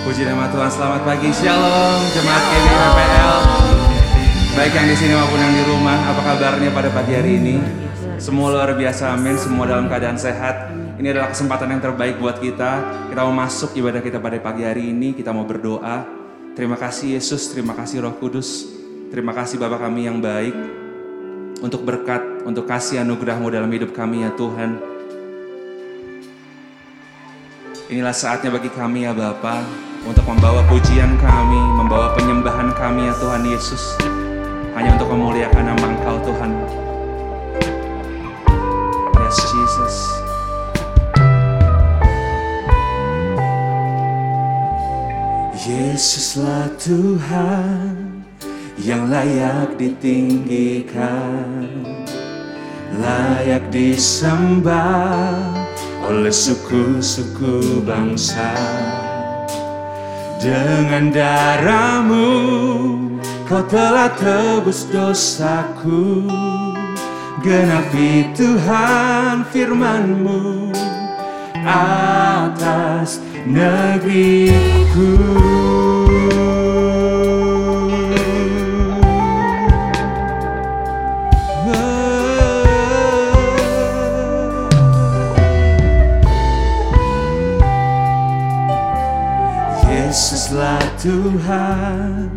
Puji nama Tuhan, selamat pagi, Shalom, jemaat KBPPL. Baik yang di sini maupun yang di rumah, apa kabarnya pada pagi hari ini? Semua luar biasa, amin. Semua dalam keadaan sehat. Ini adalah kesempatan yang terbaik buat kita. Kita mau masuk ibadah kita pada pagi hari ini, kita mau berdoa. Terima kasih Yesus, terima kasih Roh Kudus. Terima kasih Bapak kami yang baik. Untuk berkat, untuk kasih anugerahmu dalam hidup kami ya Tuhan. Inilah saatnya bagi kami ya Bapa untuk membawa pujian kami, membawa penyembahan kami ya Tuhan Yesus. Hanya untuk memuliakan nama Engkau Tuhan. Yes Jesus. Yesuslah Tuhan yang layak ditinggikan, layak disembah oleh suku-suku bangsa. Dengan darahmu kau telah tebus dosaku, genapi Tuhan firmanmu atas negeriku. Tuhan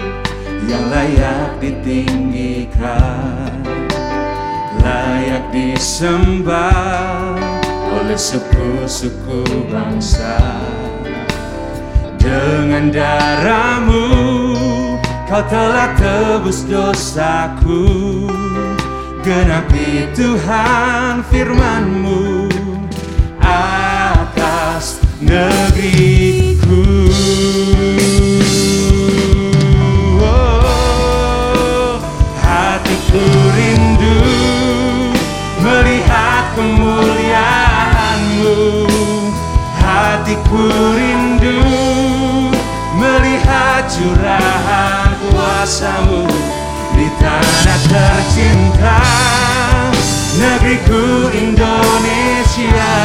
yang layak ditinggikan, layak disembah oleh suku-suku bangsa. Dengan darahmu kau telah tebus dosaku, genapi Tuhan firmanmu atas negeriku. Kemuliaanmu. Hatiku rindu melihat curahan kuasamu di tanah tercinta negeriku Indonesia.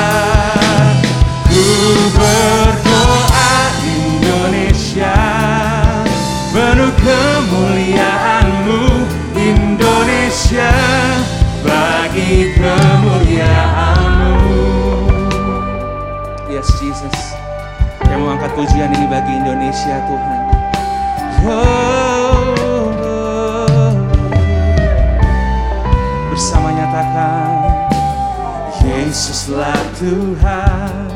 Pujian ini bagi Indonesia Tuhan. Bersama nyatakan Yesuslah Tuhan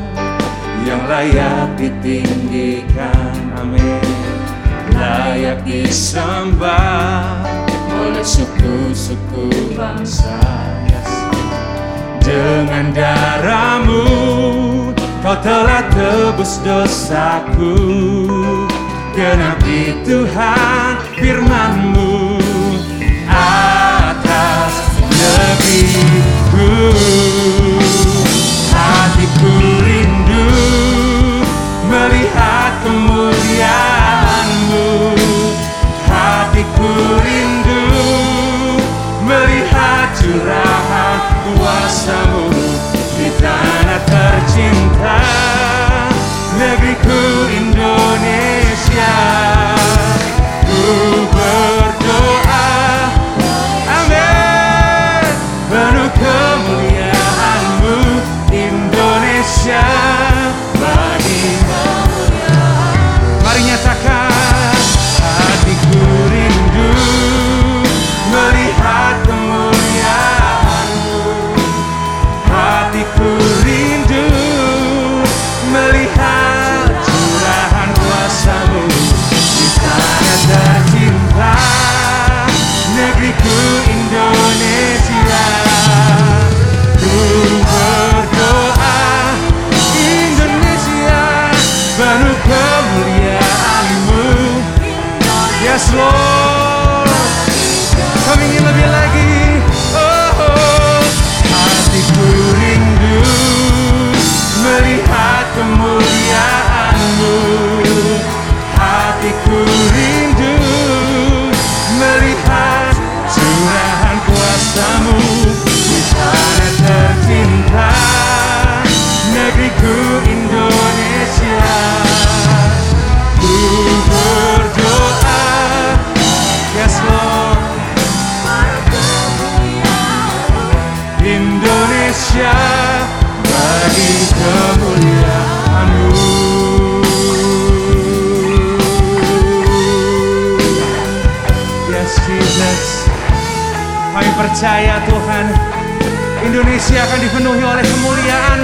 yang layak ditinggikan, amin. Layak disembah oleh suku-suku bangsa. Dengan darahmu kau telah tebus dosaku, genapi Tuhan firmanmu atas negeriku. Lord, kami ingin lebih lagi. Oh, hatiku rindu melihat kemuliaanmu. Hatiku rindu melihat curahan kuasamu percaya Tuhan. Indonesia akan dipenuhi oleh kemuliaan-Mu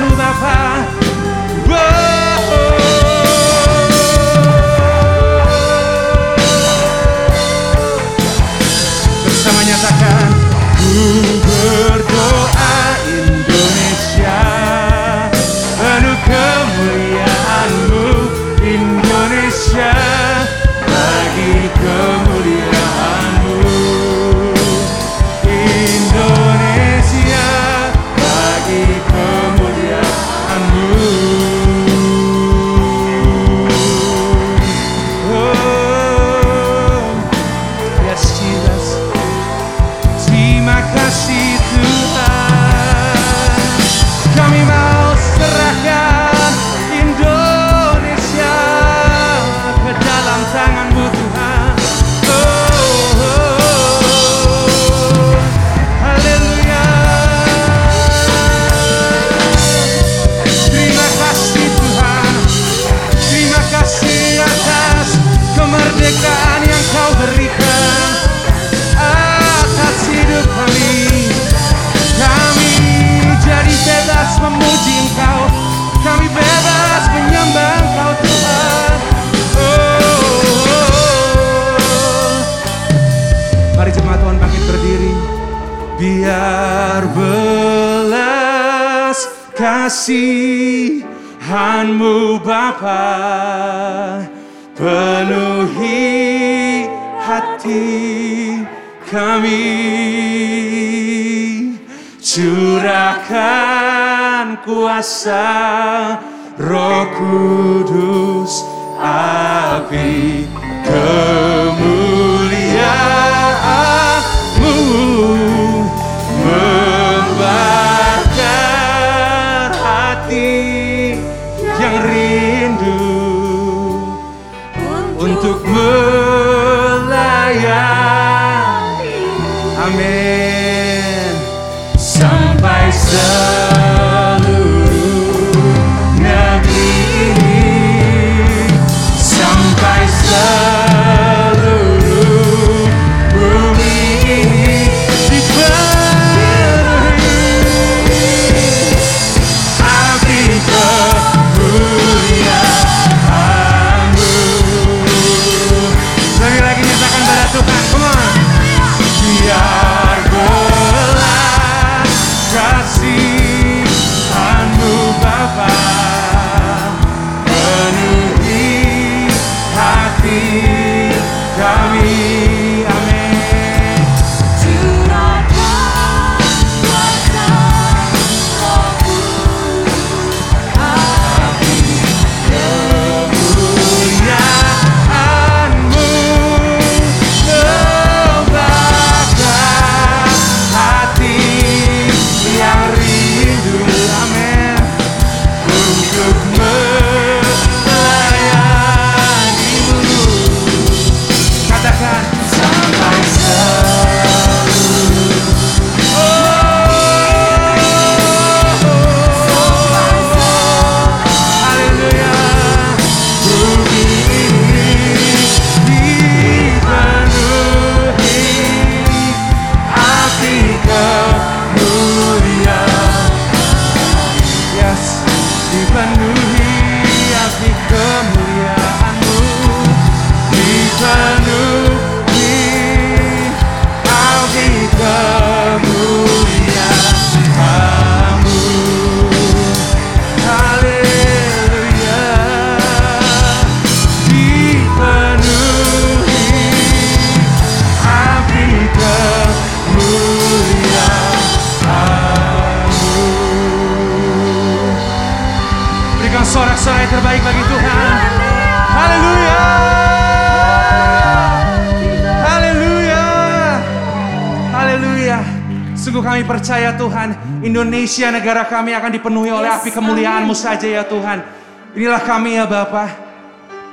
percaya Tuhan, Indonesia negara kami akan dipenuhi oleh api kemuliaan-Mu saja ya Tuhan. Inilah kami ya Bapa.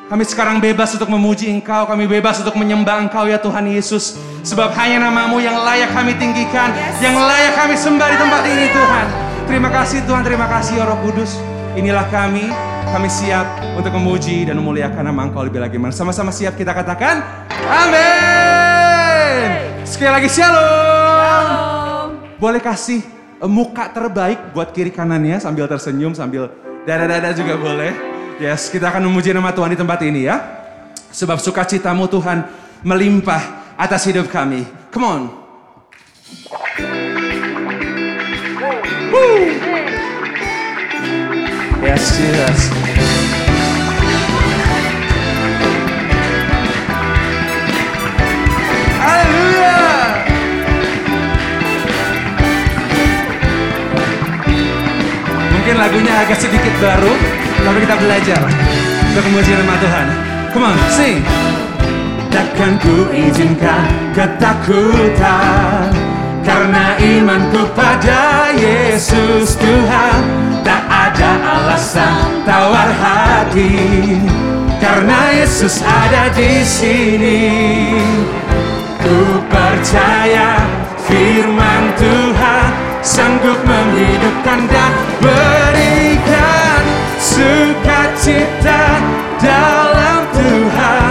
Kami sekarang bebas untuk memuji Engkau, kami bebas untuk menyembah Engkau ya Tuhan Yesus. Sebab hanya namamu yang layak kami tinggikan, yang layak kami sembah di tempat ini Tuhan. Terima kasih Tuhan, terima kasih ya Roh Kudus. Inilah kami, kami siap untuk memuji dan memuliakan nama Engkau lebih lagi. Mari Sama-sama siap kita katakan, Amin. Sekali lagi shalom. Boleh kasih eh, muka terbaik buat kiri kanannya sambil tersenyum, sambil dada-dada juga boleh. Yes, kita akan memuji nama Tuhan di tempat ini ya. Sebab sukacitamu Tuhan melimpah atas hidup kami. Come on. Woo. Yes, Jesus. Haleluya. Mungkin lagunya agak sedikit baru, tapi kita belajar untuk memuji nama Tuhan. Come on, sing. Takkan ku izinkan ketakutan Karena imanku pada Yesus Tuhan Tak ada alasan tawar hati Karena Yesus ada di sini Ku percaya firman Tuhan Sanggup menghidupkan dan berikan Sukacita dalam Tuhan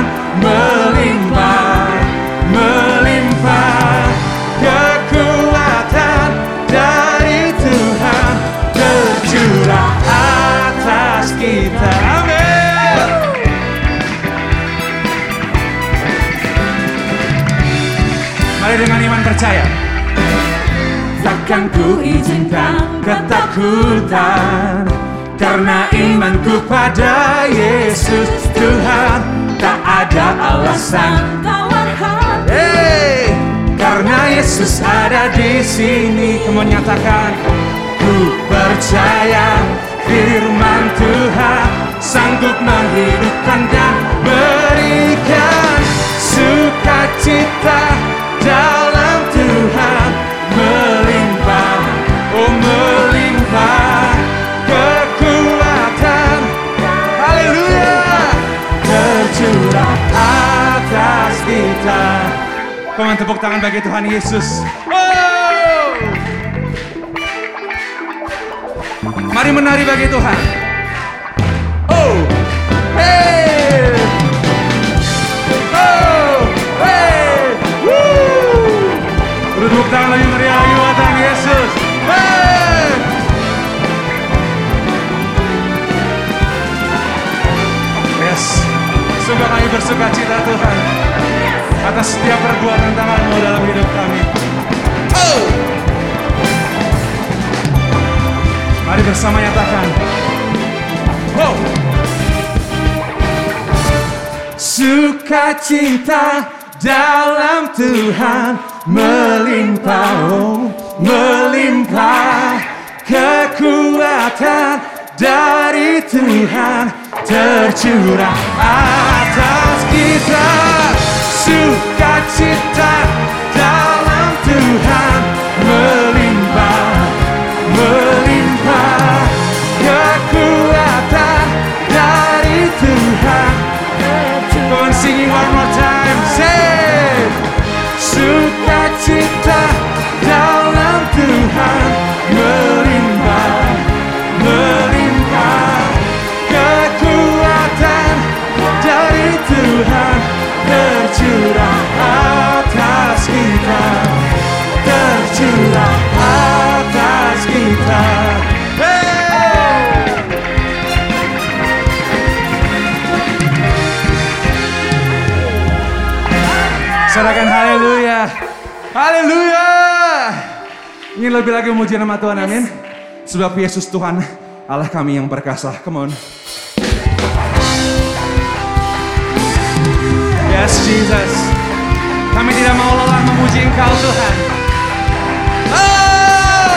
ku izinkan ketakutan. Karena imanku pada Yesus Tuhan Tak ada alasan. Tawar hati. Hey! Karena Yesus ada di sini. Kamu nyatakan Ku percaya firman Tuhan Sanggup menghidupkan dan Komen tepuk tangan bagi Tuhan Yesus. Wow! Mari menari bagi Tuhan. Oh. Hey. Oh. Hey. Woo. Tepuk tangan lagi meriah lagi buat Tuhan Yesus. Hey. Yes. Sungguh kami bersuka cita Tuhan atas setiap perbuatan tanganmu dalam hidup kami. Oh! Mari bersama nyatakan. Wow! Sukacita dalam Tuhan melimpah, oh, melimpah kekuatan dari Tuhan tercurah atas sukacita haleluya! Ingin lebih lagi memuji nama Tuhan amin. Sebab Yesus Tuhan Allah kami yang perkasa. Come on. Yes Jesus. Kami tidak mau lelah memuji Engkau Tuhan. Oh!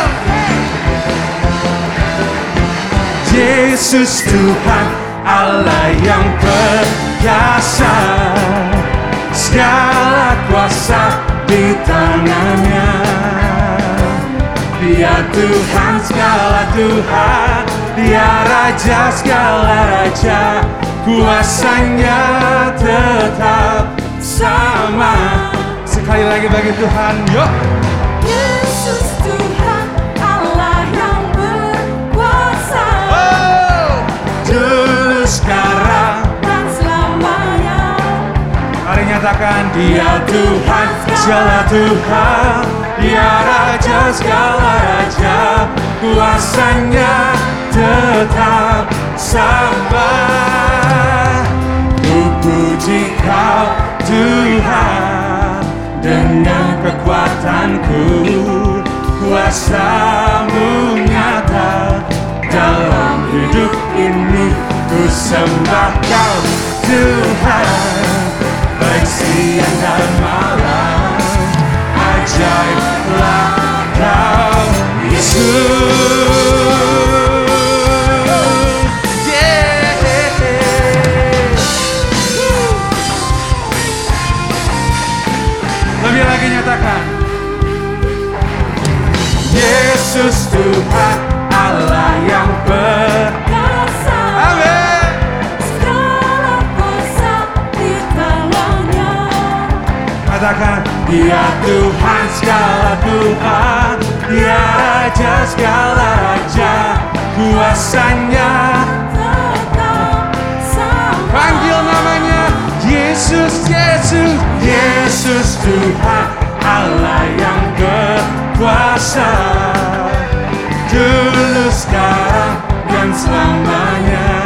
Yesus Tuhan Allah yang perkasa. Segala kuasa di tangannya. Dia Tuhan segala Tuhan. Dia Raja segala Raja. Kuasanya tetap sama. Sekali lagi bagi Tuhan Yuk nyatakan dia Tuhan Segala Tuhan. Dia Raja segala Raja. Kuasanya tetap sama. Ku puji kau Tuhan. Dengan kekuatanku Kuasamu nyata. Dalam hidup ini Ku sembah kau Tuhan siang dan malam Ajaiblah kau Yesus Yeah. Lebih lagi nyatakan Yesus Tuhan Katakan Dia Tuhan segala Tuhan Dia Raja segala Raja Kuasanya. Panggil namanya Yesus, Yesus Yesus Tuhan Allah yang berkuasa. Dulu sekarang dan selamanya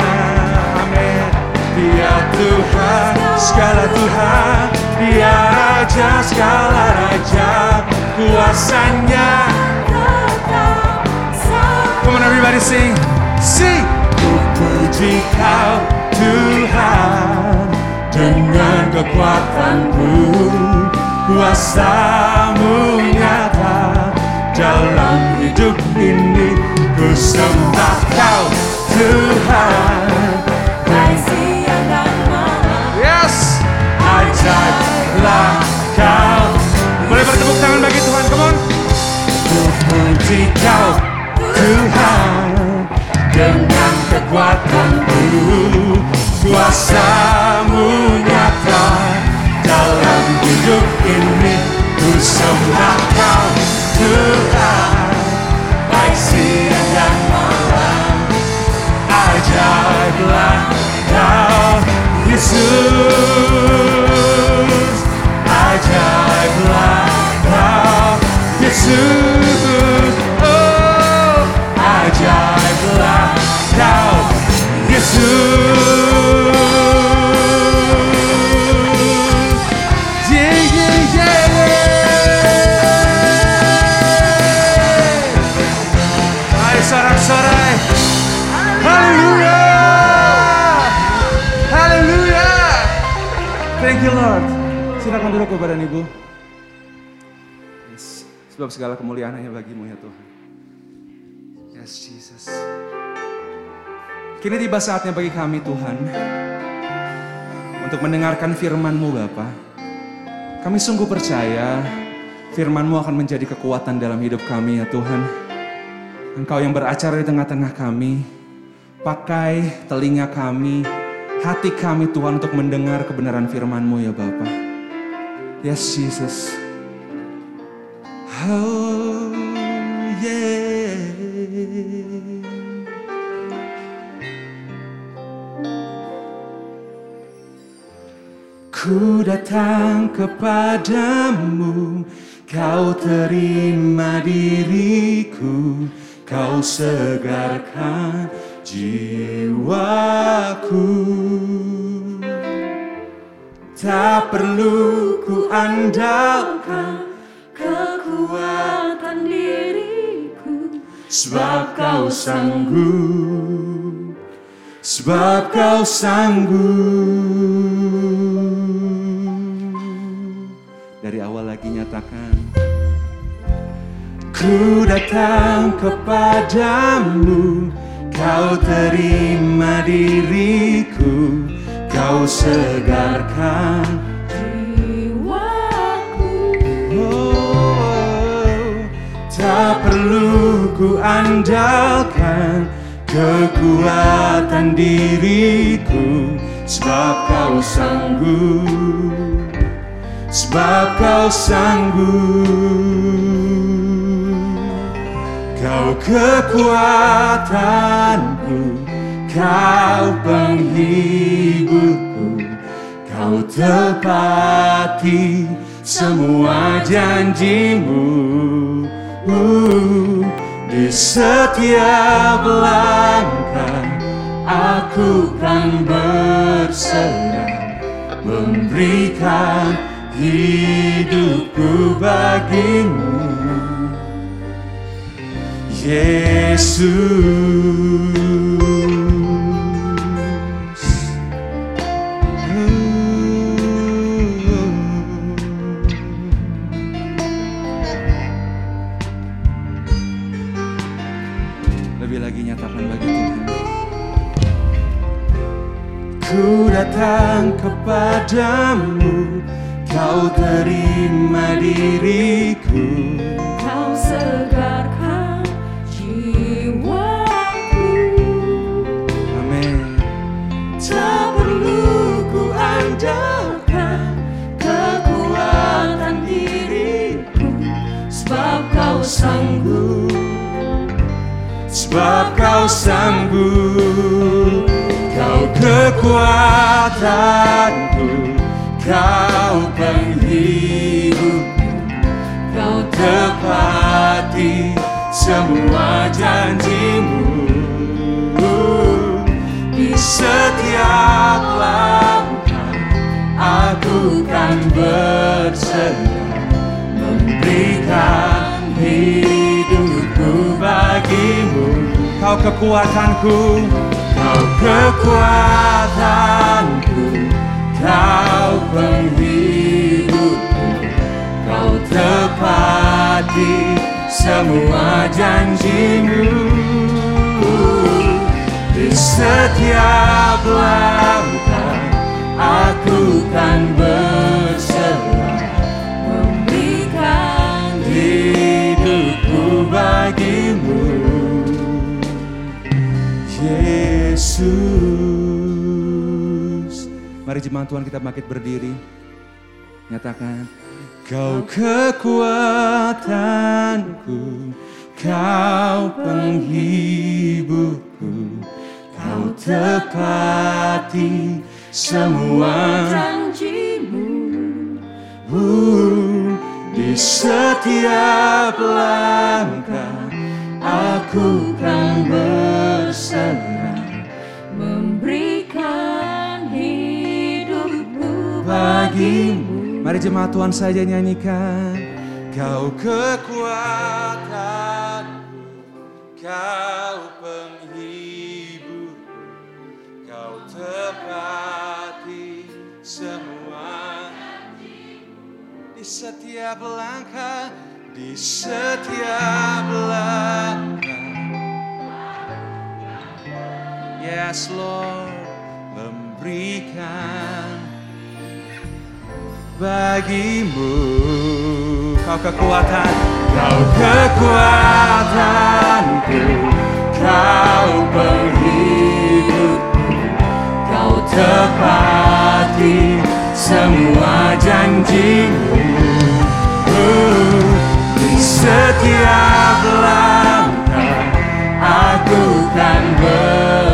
Tuhan segala Tuhan Dia Raja segala Raja Kuasanya. Come on everybody sing. Sing. Ku puji kau Tuhan Dengan kekuatanku. Kuasamu nyata Dalam hidup ini Ku sembah kau Tuhan Ajaiblah kau Boleh bertepuk tangan bagi Tuhan Come on. Puji kau Tuhan Dengan kekuatanku Kuasamu nyata Dalam hidup ini. Ku sembah kau Tuhan. Baik siang dan malam Ajaiblah kau Yesus Yesus. Oh Ajaiblah kau Yesus. Yeah, yeah, yeah Thank you Lord. Silakan duduk kepada Ibu. Yes Sebab segala kemuliaan hanya bagimu ya Tuhan Yes Jesus Kini tiba saatnya bagi kami Tuhan Untuk mendengarkan firman-Mu Bapa. Kami sungguh percaya firman-Mu akan menjadi kekuatan dalam hidup kami ya Tuhan Engkau yang beracara di tengah-tengah kami Pakai telinga kami Hati kami Tuhan untuk mendengar kebenaran firman-Mu ya Bapa. Yes Jesus Oh Ku datang kepadamu, kau terima diriku, kau segarkan jiwaku. Tak perlu ku andalkan kekuatan diriku. Sebab kau sanggup. Sebab kau sanggup. Dari awal lagi nyatakan Ku datang kepadamu. Kau terima diriku. Kau segarkan tak perlu ku andalkan kekuatan diriku. Sebab kau sanggup sebab kau sanggup. Kau kekuatanku kau penghiburku kau tepati semua janjimu Di setiap langkah Aku kan berserah Memberikan hidupku bagimu. Yesus Ku datang kepadamu Kau terima diriku. Kau segarkan jiwaku. Amin. Tak perlu ku andalkan kekuatan diriku. Sebab kau sanggup. Sebab kau sanggup kekuatanku Kau penghibupku Kau Tepati semua janjimu. Di setiap langkah Aku kan berserah Memberikan hidupku bagimu. Kau kekuatanku Kau kekuatanku Kau penghibupku Kau tepati semua janjimu. Di setiap langkah Aku kan berserah memberikan hidupku bagimu Yesus. Mari jemaat Tuhan kita bangkit berdiri. Nyatakan Kau kekuatanku Kau penghibupku Kau tepati semua janjimu. Di setiap langkah aku kan berserah memberikan hidupku bagimu. Mari jemaat Tuhan saja nyanyikan. Kau kekuatanku, kau penghibur, kau tepati semua di setiap langkah, di setiap langkah. Yes Lord, memberikan bagimu kau kekuatan, kau kekuatanku, kau penghibupku, kau tepati semua janjimu. Di setiap langkah aku kan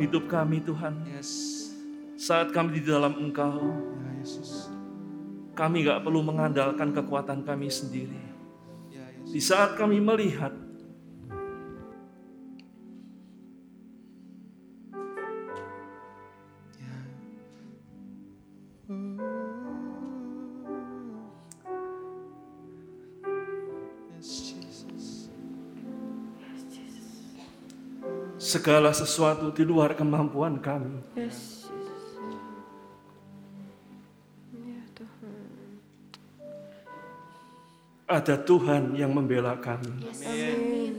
hidup kami Tuhan. Yes. Saat kami di dalam Engkau, ya, Yesus. kami gak perlu mengandalkan kekuatan kami sendiri. Ya, Yesus. Di saat kami melihat segala sesuatu di luar kemampuan kami. Ya, Ada Tuhan yang membela kami. Amin.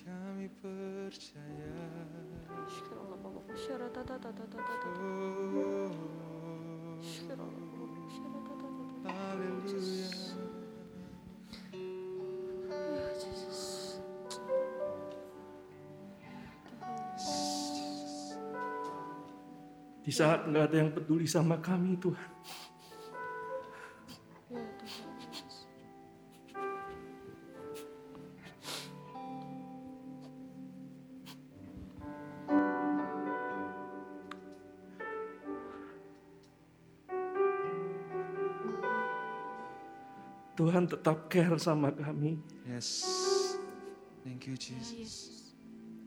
Kami percaya. Di saat nggak ada yang peduli sama kami, Tuhan. Care sama kami. Yes. Thank you Jesus.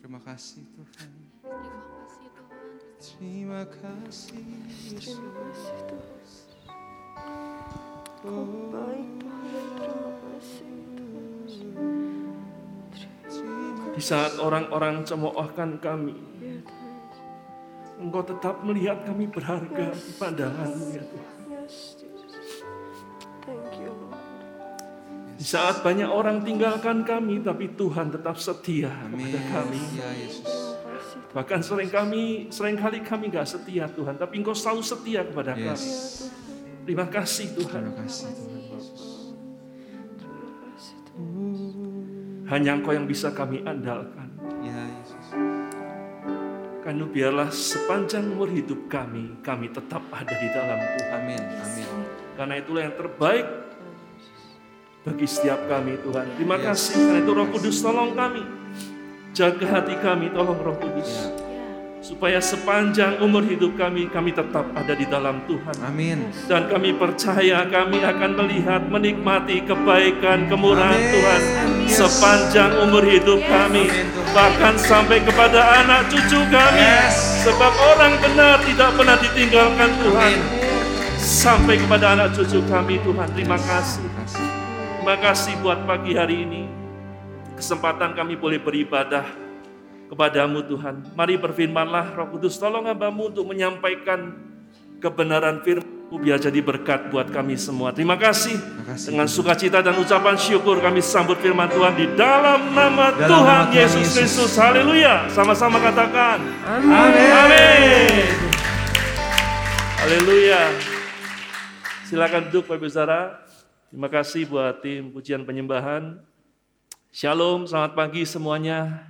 Terima kasih Tuhan. Terima kasih Tuhan. Terima kasih Yesus. Terima kasih Tuhan. Kau baik Tuhan. Terima kasih Tuhan. Di saat orang-orang cemoohkan kami, Ya Tuhan. Engkau tetap melihat kami berharga di pandanganmu ya Tuhan. Saat banyak orang tinggalkan kami, tapi Tuhan tetap setia Amin. kepada kami. Ya Yesus. Bahkan sering kami, sering kali kami gak setia Tuhan, tapi Engkau selalu setia kepada Yes. kami. Terima kasih Tuhan. Terima kasih Tuhan Yesus. Terima kasih Tuhan. Hanya Engkau yang bisa kami andalkan. Ya Yesus. Karena biarlah sepanjang umur hidup kami, kami tetap ada di dalam Tuhan. Amin. Amin. Karena itulah yang terbaik bagi setiap kami Tuhan. Terima Yes. kasih karena itu Roh Kudus tolong kami. Jaga hati kami tolong Roh Kudus. Ya. Supaya sepanjang umur hidup kami, kami tetap ada di dalam Tuhan. Amin. Dan kami percaya kami akan melihat, menikmati kebaikan, kemurahan Amin. Tuhan Yes. sepanjang umur hidup kami. Amin, Tuhan. Bahkan sampai kepada anak cucu kami. Yes. Sebab orang benar tidak pernah ditinggalkan Tuhan. Amin. Sampai kepada anak cucu kami Tuhan. Terima kasih. Terima kasih. Terima buat pagi hari ini. Kesempatan kami boleh beribadah kepadamu Tuhan. Mari berfirmanlah Roh Kudus tolong hambamu untuk menyampaikan kebenaran firman biar jadi berkat buat kami semua. Terima kasih. kasih, Dengan sukacita dan ucapan syukur kami sambut firman Tuhan di dalam nama Dalam Tuhan nama Yesus. Kristus. Haleluya. Sama-sama katakan. Amin. Amin. Haleluya. Silakan duduk Bapak Ibu Saudara. Terima kasih buat tim pujian penyembahan. Shalom, selamat pagi semuanya.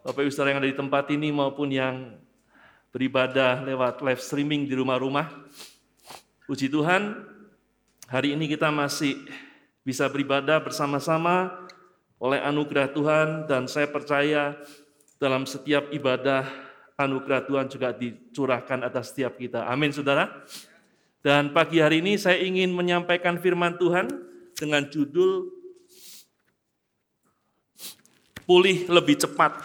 Bapak Ibu Saudara yang ada di tempat ini maupun yang beribadah lewat live streaming di rumah-rumah. Puji Tuhan, hari ini kita masih bisa beribadah bersama-sama oleh anugerah Tuhan dan saya percaya dalam setiap ibadah anugerah Tuhan juga dicurahkan atas setiap kita. Amin Saudara. Dan pagi hari ini saya ingin menyampaikan firman Tuhan dengan judul Pulih lebih cepat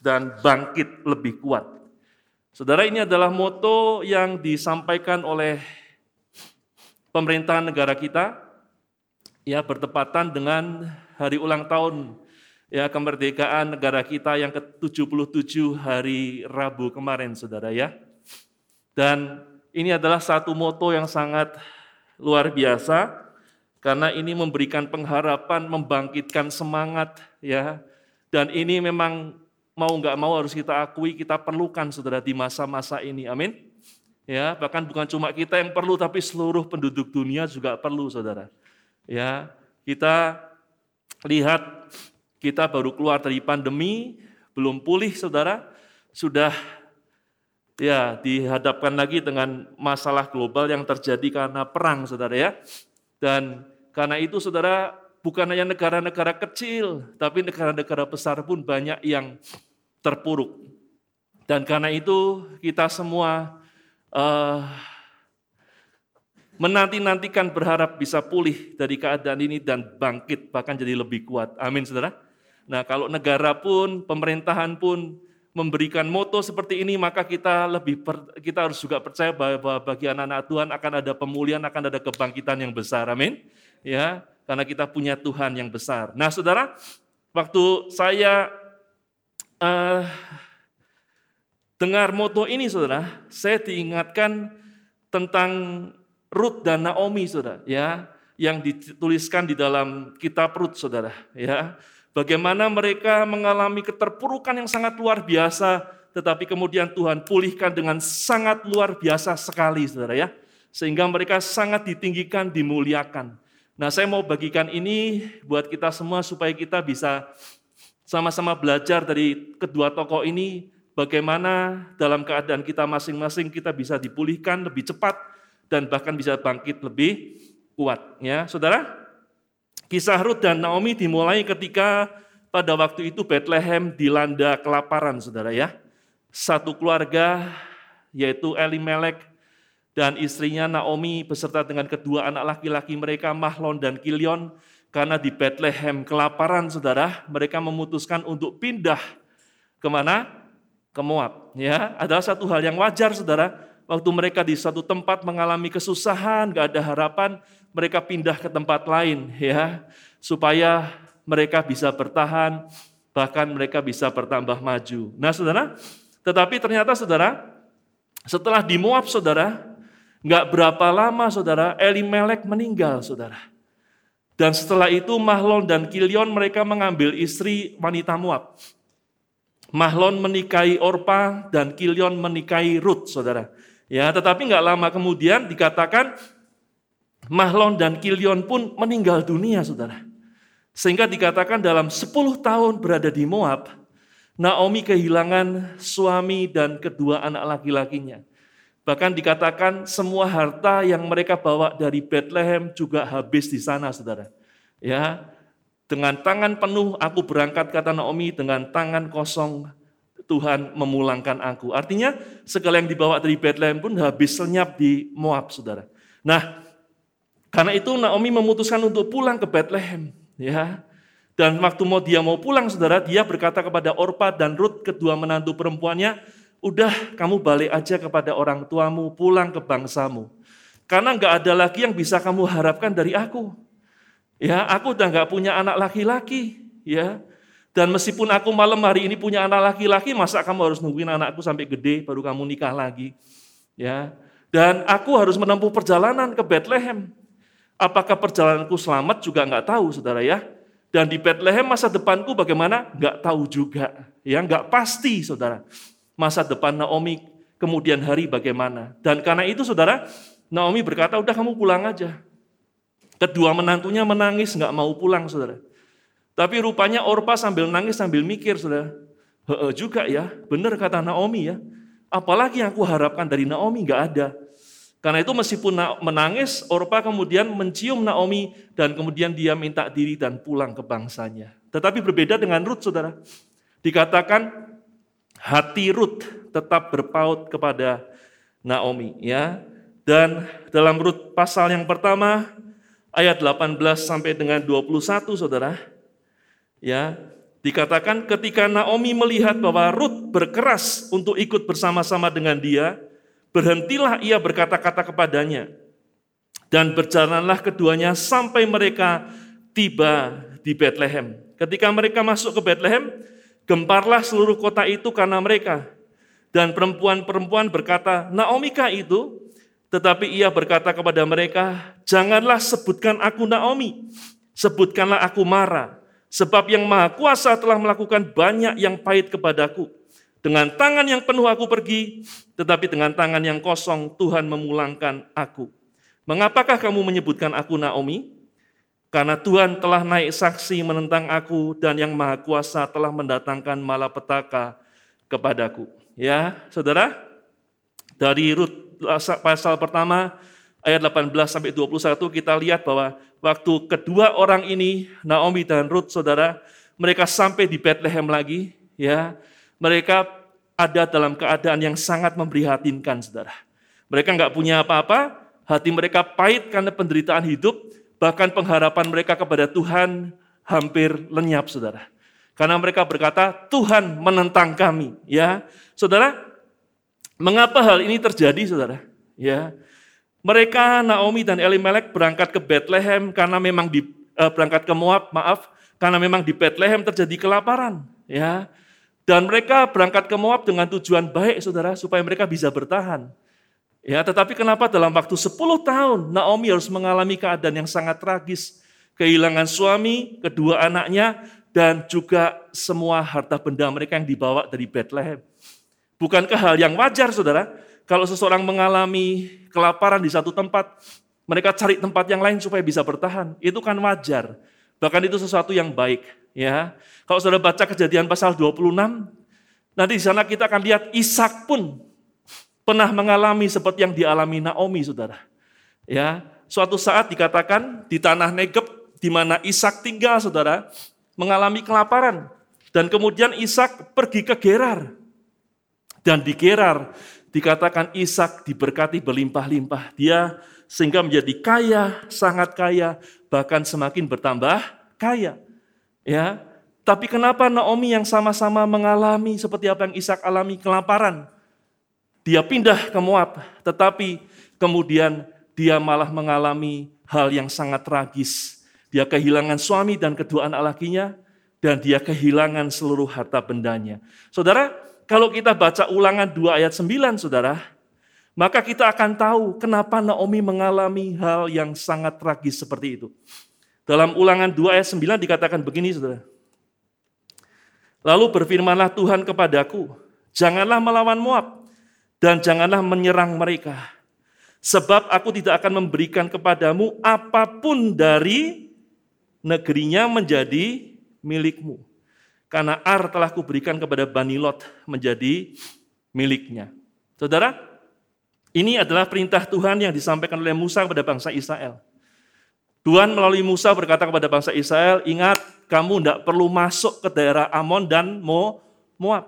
dan bangkit lebih kuat. Saudara ini adalah moto yang disampaikan oleh pemerintahan negara kita ya bertepatan dengan hari ulang tahun ya kemerdekaan negara kita yang ke-77 hari Rabu kemarin Saudara ya. Dan ini adalah satu moto yang sangat luar biasa karena ini memberikan pengharapan, membangkitkan semangat ya. Dan ini memang mau nggak mau harus kita akui kita perlukan Saudara di masa-masa ini. Amin. Ya, bahkan bukan cuma kita yang perlu tapi seluruh penduduk dunia juga perlu Saudara. Ya, kita lihat kita baru keluar dari pandemi, belum pulih Saudara, sudah ya dihadapkan lagi dengan masalah global yang terjadi karena perang Saudara ya. Dan karena itu Saudara bukan hanya negara-negara kecil, tapi negara-negara besar pun banyak yang terpuruk. Dan karena itu kita semua eh, menanti-nantikan berharap bisa pulih dari keadaan ini dan bangkit bahkan jadi lebih kuat. Amin Saudara. Nah, kalau negara pun, pemerintahan pun memberikan moto seperti ini, maka kita lebih per- kita harus juga percaya bahwa bagi anak-anak Tuhan akan ada pemulihan, akan ada kebangkitan yang besar. Amin. Ya, karena kita punya Tuhan yang besar. Nah, Saudara, waktu saya eh, dengar moto ini, Saudara, saya diingatkan tentang Ruth dan Naomi, Saudara, ya, yang dituliskan di dalam kitab Ruth, Saudara, ya. Bagaimana mereka mengalami keterpurukan yang sangat luar biasa, tetapi kemudian Tuhan pulihkan dengan sangat luar biasa sekali, Saudara ya. Sehingga mereka sangat ditinggikan, dimuliakan. Nah, saya mau bagikan ini buat kita semua supaya kita bisa sama-sama belajar dari kedua tokoh ini bagaimana dalam keadaan kita masing-masing kita bisa dipulihkan lebih cepat dan bahkan bisa bangkit lebih kuat ya. Saudara, kisah Ruth dan Naomi dimulai ketika pada waktu itu Bethlehem dilanda kelaparan Saudara ya. Satu keluarga yaitu Elimelek dan istrinya Naomi beserta dengan kedua anak laki-laki mereka Mahlon dan Kilion karena di Bethlehem kelaparan saudara mereka memutuskan untuk pindah ke mana? Ke Moab ya. Adalah satu hal yang wajar saudara. Waktu mereka di satu tempat mengalami kesusahan gak ada harapan mereka pindah ke tempat lain ya supaya mereka bisa bertahan bahkan mereka bisa bertambah maju nah saudara tetapi ternyata saudara setelah di Moab saudara Nggak berapa lama saudara, Elimelek meninggal saudara. Dan setelah itu Mahlon dan Kilion mereka mengambil istri wanita Moab. Mahlon menikahi Orpa dan Kilion menikahi Ruth saudara. Ya, tetapi nggak lama kemudian dikatakan Mahlon dan Kilion pun meninggal dunia saudara. Sehingga dikatakan dalam 10 tahun berada di Moab, Naomi kehilangan suami dan kedua anak laki-lakinya. Bahkan dikatakan semua harta yang mereka bawa dari Bethlehem juga habis di sana, saudara. Ya, dengan tangan penuh aku berangkat kata Naomi, dengan tangan kosong Tuhan memulangkan aku. Artinya segala yang dibawa dari Bethlehem pun habis lenyap di Moab, saudara. Nah, karena itu Naomi memutuskan untuk pulang ke Bethlehem, ya. Dan waktu mau dia mau pulang, saudara, dia berkata kepada Orpa dan Ruth, kedua menantu perempuannya, udah kamu balik aja kepada orang tuamu, pulang ke bangsamu. Karena nggak ada lagi yang bisa kamu harapkan dari aku. Ya, aku udah nggak punya anak laki-laki, ya. Dan meskipun aku malam hari ini punya anak laki-laki, masa kamu harus nungguin anakku sampai gede baru kamu nikah lagi? Ya. Dan aku harus menempuh perjalanan ke Bethlehem. Apakah perjalananku selamat juga nggak tahu, saudara ya. Dan di Bethlehem masa depanku bagaimana? Nggak tahu juga. Ya, nggak pasti, saudara masa depan Naomi kemudian hari bagaimana. Dan karena itu saudara, Naomi berkata, udah kamu pulang aja. Kedua menantunya menangis, nggak mau pulang saudara. Tapi rupanya Orpa sambil nangis sambil mikir saudara. Heeh juga ya, benar kata Naomi ya. Apalagi yang aku harapkan dari Naomi nggak ada. Karena itu meskipun menangis, Orpa kemudian mencium Naomi dan kemudian dia minta diri dan pulang ke bangsanya. Tetapi berbeda dengan Ruth, saudara. Dikatakan hati Ruth tetap berpaut kepada Naomi ya. Dan dalam Rut pasal yang pertama ayat 18 sampai dengan 21 Saudara ya, dikatakan ketika Naomi melihat bahwa Rut berkeras untuk ikut bersama-sama dengan dia, berhentilah ia berkata-kata kepadanya. Dan berjalanlah keduanya sampai mereka tiba di Bethlehem. Ketika mereka masuk ke Bethlehem, Gemparlah seluruh kota itu karena mereka. Dan perempuan-perempuan berkata, Naomi kah itu? Tetapi ia berkata kepada mereka, Janganlah sebutkan aku Naomi, sebutkanlah aku Mara. Sebab yang maha kuasa telah melakukan banyak yang pahit kepadaku. Dengan tangan yang penuh aku pergi, tetapi dengan tangan yang kosong Tuhan memulangkan aku. Mengapakah kamu menyebutkan aku Naomi? Karena Tuhan telah naik saksi menentang aku dan yang maha kuasa telah mendatangkan malapetaka kepadaku. Ya, saudara, dari Rut pasal pertama ayat 18 sampai 21 kita lihat bahwa waktu kedua orang ini Naomi dan Ruth saudara mereka sampai di Bethlehem lagi ya mereka ada dalam keadaan yang sangat memprihatinkan saudara mereka nggak punya apa-apa hati mereka pahit karena penderitaan hidup Bahkan pengharapan mereka kepada Tuhan hampir lenyap, saudara. Karena mereka berkata, Tuhan menentang kami. Ya, saudara, mengapa hal ini terjadi, saudara? Ya, mereka Naomi dan Elimelek berangkat ke Bethlehem karena memang di eh, berangkat ke Moab, maaf, karena memang di Bethlehem terjadi kelaparan. Ya, dan mereka berangkat ke Moab dengan tujuan baik, saudara, supaya mereka bisa bertahan. Ya, tetapi kenapa dalam waktu 10 tahun Naomi harus mengalami keadaan yang sangat tragis. Kehilangan suami, kedua anaknya, dan juga semua harta benda mereka yang dibawa dari Bethlehem. Bukankah hal yang wajar, saudara? Kalau seseorang mengalami kelaparan di satu tempat, mereka cari tempat yang lain supaya bisa bertahan. Itu kan wajar. Bahkan itu sesuatu yang baik. Ya, Kalau saudara baca kejadian pasal 26, nanti di sana kita akan lihat Ishak pun pernah mengalami seperti yang dialami Naomi, saudara. Ya, suatu saat dikatakan di tanah Negeb di mana Ishak tinggal, saudara, mengalami kelaparan dan kemudian Ishak pergi ke Gerar dan di Gerar dikatakan Ishak diberkati berlimpah-limpah. Dia sehingga menjadi kaya, sangat kaya, bahkan semakin bertambah kaya. Ya, tapi kenapa Naomi yang sama-sama mengalami seperti apa yang Ishak alami kelaparan? Dia pindah ke Moab, tetapi kemudian dia malah mengalami hal yang sangat tragis. Dia kehilangan suami dan kedua anak lakinya, dan dia kehilangan seluruh harta bendanya. Saudara, kalau kita baca ulangan 2 ayat 9, saudara, maka kita akan tahu kenapa Naomi mengalami hal yang sangat tragis seperti itu. Dalam ulangan 2 ayat 9 dikatakan begini, saudara. Lalu berfirmanlah Tuhan kepadaku, janganlah melawan Moab, dan janganlah menyerang mereka. Sebab aku tidak akan memberikan kepadamu apa pun dari negerinya menjadi milikmu. Karena Ar telah kuberikan kepada Bani Lot menjadi miliknya. Saudara, ini adalah perintah Tuhan yang disampaikan oleh Musa kepada bangsa Israel. Tuhan melalui Musa berkata kepada bangsa Israel, ingat kamu tidak perlu masuk ke daerah Amon dan Moab.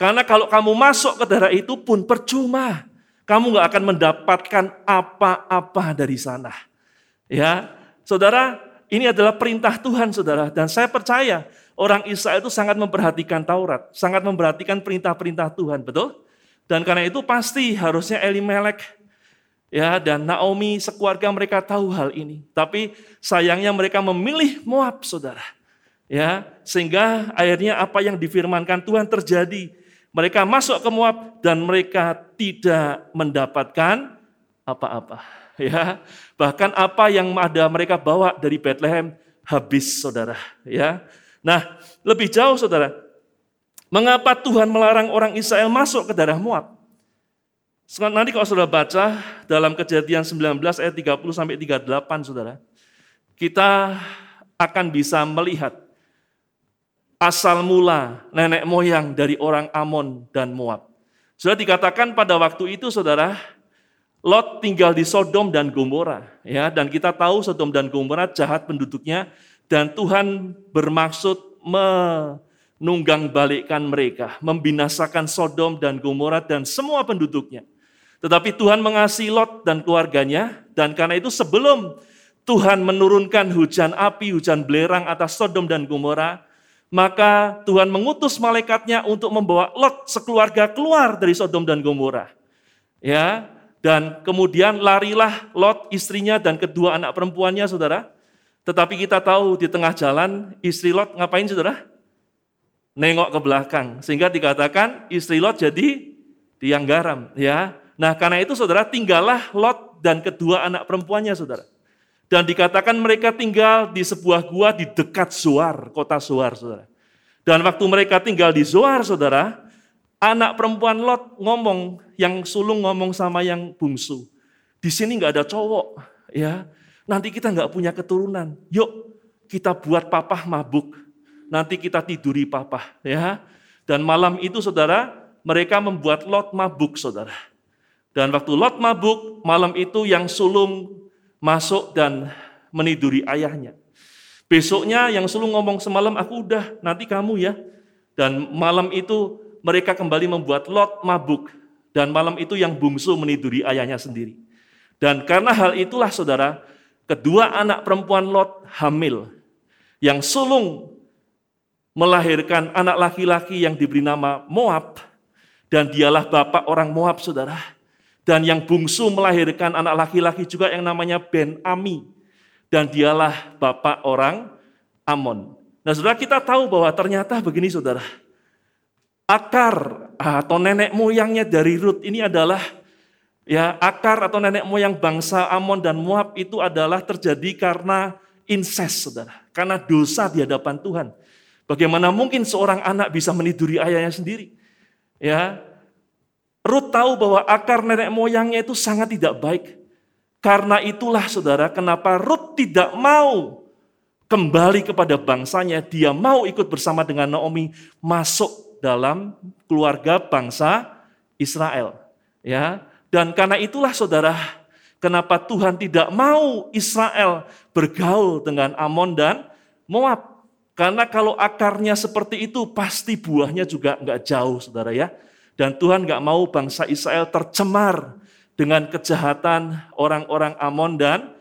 Karena kalau kamu masuk ke daerah itu pun percuma. Kamu nggak akan mendapatkan apa-apa dari sana. Ya, saudara, ini adalah perintah Tuhan, saudara. Dan saya percaya orang Israel itu sangat memperhatikan Taurat, sangat memperhatikan perintah-perintah Tuhan, betul? Dan karena itu pasti harusnya Elimelek ya dan Naomi sekeluarga mereka tahu hal ini. Tapi sayangnya mereka memilih Moab, saudara. Ya, sehingga akhirnya apa yang difirmankan Tuhan terjadi mereka masuk ke Moab dan mereka tidak mendapatkan apa-apa. Ya, bahkan apa yang ada mereka bawa dari Bethlehem habis, saudara. Ya, nah lebih jauh, saudara. Mengapa Tuhan melarang orang Israel masuk ke daerah Moab? Nanti kalau saudara baca dalam kejadian 19 ayat 30 sampai 38 saudara, kita akan bisa melihat asal mula nenek moyang dari orang Amon dan Moab. Sudah dikatakan pada waktu itu saudara, Lot tinggal di Sodom dan Gomora, ya, dan kita tahu Sodom dan Gomora jahat penduduknya, dan Tuhan bermaksud menunggang balikkan mereka, membinasakan Sodom dan Gomora dan semua penduduknya. Tetapi Tuhan mengasihi Lot dan keluarganya, dan karena itu sebelum Tuhan menurunkan hujan api, hujan belerang atas Sodom dan Gomora, maka Tuhan mengutus malaikatnya untuk membawa Lot sekeluarga keluar dari Sodom dan Gomora. Ya, dan kemudian larilah Lot istrinya dan kedua anak perempuannya, Saudara. Tetapi kita tahu di tengah jalan istri Lot ngapain, Saudara? Nengok ke belakang. Sehingga dikatakan istri Lot jadi tiang garam, ya. Nah, karena itu Saudara tinggallah Lot dan kedua anak perempuannya, Saudara. Dan dikatakan mereka tinggal di sebuah gua di dekat Zoar, kota Zoar, saudara. Dan waktu mereka tinggal di Zoar, saudara, anak perempuan Lot ngomong, yang sulung ngomong sama yang bungsu. Di sini nggak ada cowok, ya. Nanti kita nggak punya keturunan. Yuk kita buat papa mabuk. Nanti kita tiduri papa, ya. Dan malam itu, saudara, mereka membuat Lot mabuk, saudara. Dan waktu Lot mabuk, malam itu yang sulung masuk dan meniduri ayahnya. Besoknya yang sulung ngomong semalam aku udah, nanti kamu ya. Dan malam itu mereka kembali membuat Lot mabuk. Dan malam itu yang bungsu meniduri ayahnya sendiri. Dan karena hal itulah saudara, kedua anak perempuan Lot hamil. Yang sulung melahirkan anak laki-laki yang diberi nama Moab. Dan dialah bapak orang Moab saudara. Dan yang bungsu melahirkan anak laki-laki juga yang namanya Ben Ami. Dan dialah bapak orang Amon. Nah saudara kita tahu bahwa ternyata begini saudara. Akar atau nenek moyangnya dari Rut ini adalah ya akar atau nenek moyang bangsa Amon dan Moab itu adalah terjadi karena incest saudara. Karena dosa di hadapan Tuhan. Bagaimana mungkin seorang anak bisa meniduri ayahnya sendiri? Ya, Ruth tahu bahwa akar nenek moyangnya itu sangat tidak baik. Karena itulah saudara, kenapa Ruth tidak mau kembali kepada bangsanya. Dia mau ikut bersama dengan Naomi masuk dalam keluarga bangsa Israel. Ya, dan karena itulah saudara, kenapa Tuhan tidak mau Israel bergaul dengan Amon dan Moab. Karena kalau akarnya seperti itu, pasti buahnya juga nggak jauh, saudara ya. Dan Tuhan nggak mau bangsa Israel tercemar dengan kejahatan orang-orang Amon dan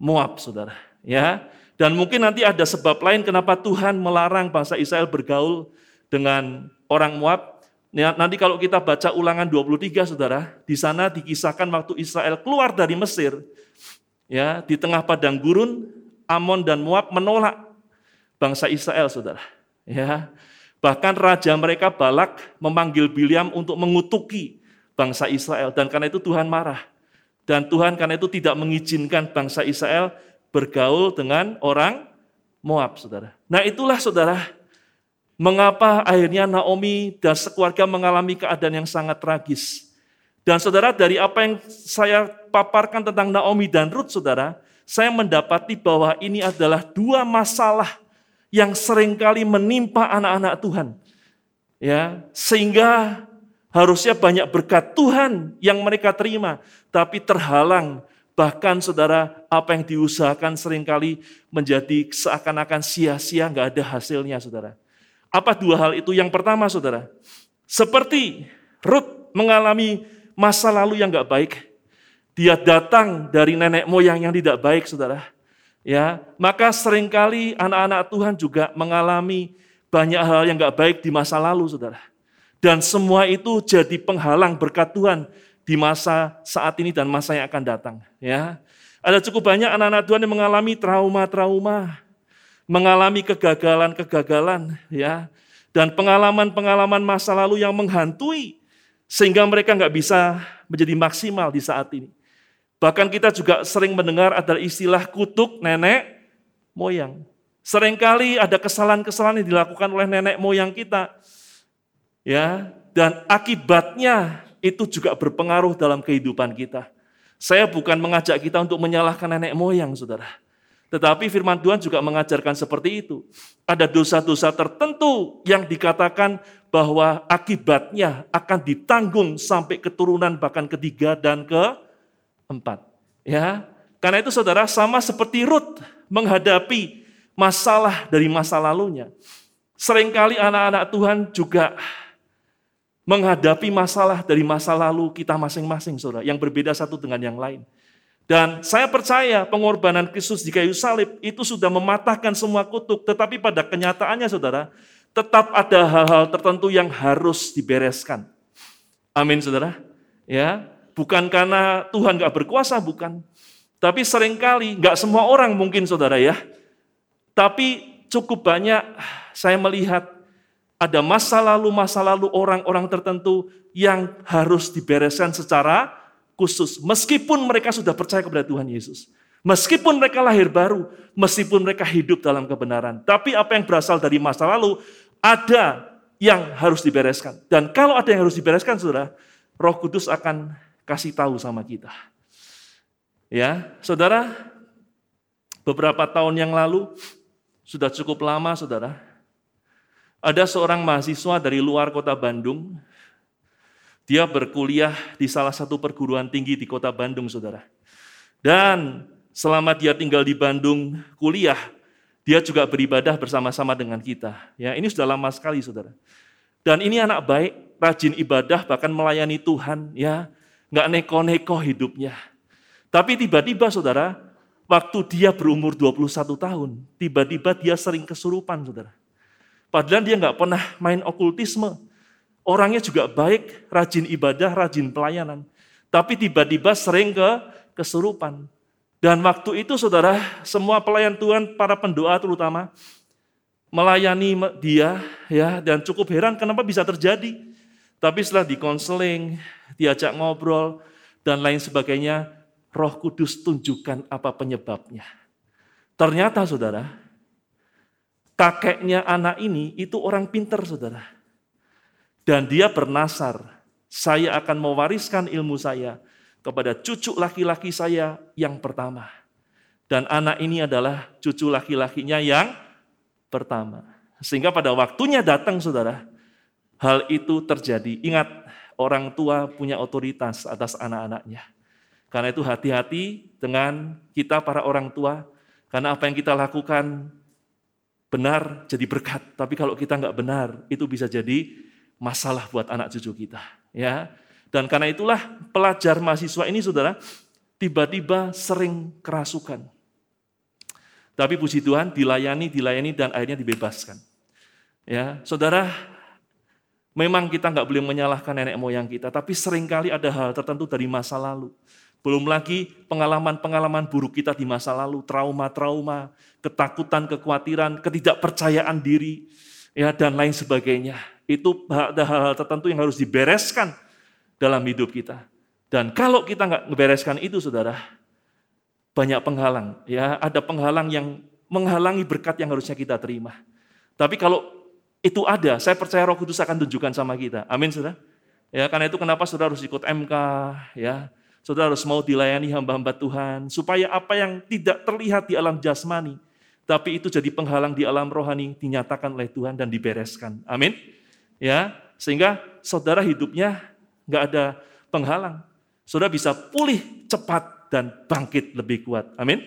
Moab, saudara. Ya, dan mungkin nanti ada sebab lain kenapa Tuhan melarang bangsa Israel bergaul dengan orang Moab. Ya, nanti kalau kita baca ulangan 23, saudara, di sana dikisahkan waktu Israel keluar dari Mesir, ya di tengah padang gurun, Amon dan Moab menolak bangsa Israel, saudara. Ya, bahkan raja mereka Balak memanggil Biliam untuk mengutuki bangsa Israel, dan karena itu Tuhan marah. Dan Tuhan karena itu tidak mengizinkan bangsa Israel bergaul dengan orang Moab, saudara. Nah itulah saudara, mengapa akhirnya Naomi dan sekeluarga mengalami keadaan yang sangat tragis. Dan saudara, dari apa yang saya paparkan tentang Naomi dan Ruth, saudara, saya mendapati bahwa ini adalah dua masalah yang sering kali menimpa anak-anak Tuhan. Ya, sehingga harusnya banyak berkat Tuhan yang mereka terima, tapi terhalang Bahkan saudara, apa yang diusahakan sering kali menjadi seakan-akan sia-sia, nggak ada hasilnya saudara. Apa dua hal itu? Yang pertama saudara, seperti Ruth mengalami masa lalu yang nggak baik, dia datang dari nenek moyang yang tidak baik saudara. Ya, maka sering kali anak-anak Tuhan juga mengalami banyak hal yang nggak baik di masa lalu saudara. Dan semua itu jadi penghalang berkat Tuhan di masa saat ini dan masa yang akan datang. Ya, ada cukup banyak anak-anak Tuhan yang mengalami trauma-trauma, mengalami kegagalan-kegagalan, ya, dan pengalaman-pengalaman masa lalu yang menghantui sehingga mereka nggak bisa menjadi maksimal di saat ini. Bahkan kita juga sering mendengar ada istilah kutuk nenek moyang. Seringkali ada kesalahan-kesalahan yang dilakukan oleh nenek moyang kita. Ya, dan akibatnya itu juga berpengaruh dalam kehidupan kita. Saya bukan mengajak kita untuk menyalahkan nenek moyang, saudara. Tetapi firman Tuhan juga mengajarkan seperti itu. Ada dosa-dosa tertentu yang dikatakan bahwa akibatnya akan ditanggung sampai keturunan bahkan ketiga dan keempat. Ya, karena itu saudara sama seperti Ruth menghadapi masalah dari masa lalunya. Seringkali anak-anak Tuhan juga menghadapi masalah dari masa lalu kita masing-masing, saudara, yang berbeda satu dengan yang lain. Dan saya percaya pengorbanan Kristus di kayu salib itu sudah mematahkan semua kutuk, tetapi pada kenyataannya, saudara, tetap ada hal-hal tertentu yang harus dibereskan. Amin, saudara. Ya, bukan karena Tuhan nggak berkuasa, bukan. Tapi sering kali, nggak semua orang mungkin, saudara ya. Tapi cukup banyak saya melihat ada masa lalu-masa lalu orang-orang tertentu yang harus dibereskan secara khusus. Meskipun mereka sudah percaya kepada Tuhan Yesus. Meskipun mereka lahir baru, meskipun mereka hidup dalam kebenaran. Tapi apa yang berasal dari masa lalu, ada yang harus dibereskan. Dan kalau ada yang harus dibereskan, saudara, roh kudus akan kasih tahu sama kita. Ya, saudara, beberapa tahun yang lalu, sudah cukup lama, saudara, ada seorang mahasiswa dari luar kota Bandung. Dia berkuliah di salah satu perguruan tinggi di kota Bandung, saudara. Dan selama dia tinggal di Bandung kuliah, dia juga beribadah bersama-sama dengan kita. Ya, ini sudah lama sekali, saudara. Dan ini anak baik, rajin ibadah, bahkan melayani Tuhan, ya, nggak neko-neko hidupnya. Tapi tiba-tiba, saudara, waktu dia berumur 21 tahun, tiba-tiba dia sering kesurupan, saudara. Padahal dia nggak pernah main okultisme. Orangnya juga baik, rajin ibadah, rajin pelayanan. Tapi tiba-tiba sering ke kesurupan. Dan waktu itu saudara, semua pelayan Tuhan, para pendoa terutama, melayani dia ya dan cukup heran kenapa bisa terjadi. Tapi setelah dikonseling, diajak ngobrol, dan lain sebagainya, roh kudus tunjukkan apa penyebabnya. Ternyata saudara, kakeknya anak ini itu orang pinter, saudara. Dan dia bernasar, saya akan mewariskan ilmu saya kepada cucu laki-laki saya yang pertama. Dan anak ini adalah cucu laki-lakinya yang pertama. Sehingga pada waktunya datang, saudara, hal itu terjadi. Ingat, orang tua punya otoritas atas anak-anaknya. Karena itu hati-hati dengan kita para orang tua, karena apa yang kita lakukan benar jadi berkat, tapi kalau kita nggak benar, itu bisa jadi masalah buat anak cucu kita. Ya, dan karena itulah pelajar mahasiswa ini saudara tiba-tiba sering kerasukan. Tapi puji Tuhan dilayani, dilayani dan akhirnya dibebaskan. Ya, saudara, memang kita nggak boleh menyalahkan nenek moyang kita, tapi sering kali ada hal tertentu dari masa lalu. Belum lagi pengalaman-pengalaman buruk kita di masa lalu, trauma-trauma, ketakutan, kekhawatiran, ketidakpercayaan diri, ya dan lain sebagainya. Itu ada hal-hal tertentu yang harus dibereskan dalam hidup kita. Dan kalau kita nggak membereskan itu, saudara, banyak penghalang. Ya, ada penghalang yang menghalangi berkat yang harusnya kita terima. Tapi kalau itu ada, saya percaya Roh Kudus akan tunjukkan sama kita. Amin, saudara. Ya, karena itu kenapa saudara harus ikut MK, ya, Saudara harus mau dilayani hamba-hamba Tuhan, supaya apa yang tidak terlihat di alam jasmani, tapi itu jadi penghalang di alam rohani, dinyatakan oleh Tuhan dan dibereskan. Amin. Ya, sehingga saudara hidupnya nggak ada penghalang. Saudara bisa pulih cepat dan bangkit lebih kuat. Amin.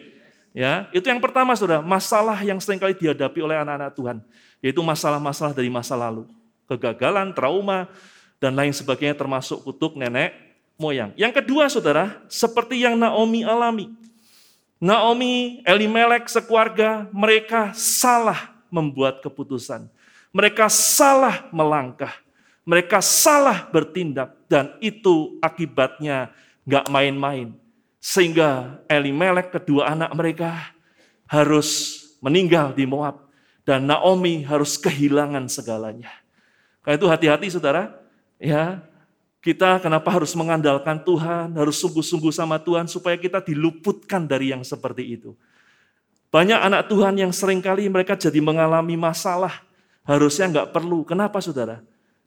Ya, itu yang pertama saudara, masalah yang sering kali dihadapi oleh anak-anak Tuhan, yaitu masalah-masalah dari masa lalu. Kegagalan, trauma, dan lain sebagainya termasuk kutuk nenek moyang. Yang kedua saudara, seperti yang Naomi alami. Naomi, Elimelek, sekeluarga, mereka salah membuat keputusan. Mereka salah melangkah. Mereka salah bertindak. Dan itu akibatnya nggak main-main. Sehingga Elimelek, kedua anak mereka, harus meninggal di Moab. Dan Naomi harus kehilangan segalanya. Karena itu hati-hati saudara, ya kita kenapa harus mengandalkan Tuhan, harus sungguh-sungguh sama Tuhan supaya kita diluputkan dari yang seperti itu. Banyak anak Tuhan yang sering kali mereka jadi mengalami masalah, harusnya nggak perlu. Kenapa saudara?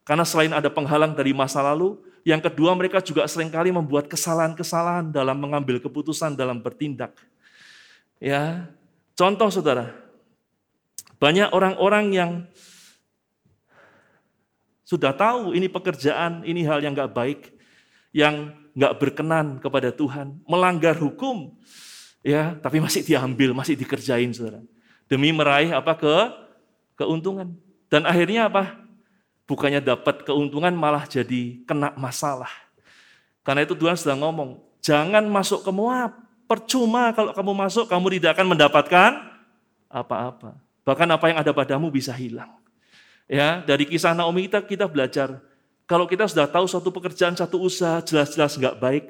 Karena selain ada penghalang dari masa lalu, yang kedua mereka juga sering kali membuat kesalahan-kesalahan dalam mengambil keputusan, dalam bertindak. Ya, contoh saudara, banyak orang-orang yang sudah tahu ini pekerjaan, ini hal yang nggak baik, yang nggak berkenan kepada Tuhan, melanggar hukum, ya, tapi masih diambil, masih dikerjain, saudara, demi meraih apa ke keuntungan. Dan akhirnya apa? Bukannya dapat keuntungan, malah jadi kena masalah. Karena itu Tuhan sedang ngomong, jangan masuk ke Moab. Percuma kalau kamu masuk, kamu tidak akan mendapatkan apa-apa. Bahkan apa yang ada padamu bisa hilang. Ya, dari kisah Naomi kita kita belajar kalau kita sudah tahu suatu pekerjaan, satu usaha jelas-jelas nggak baik,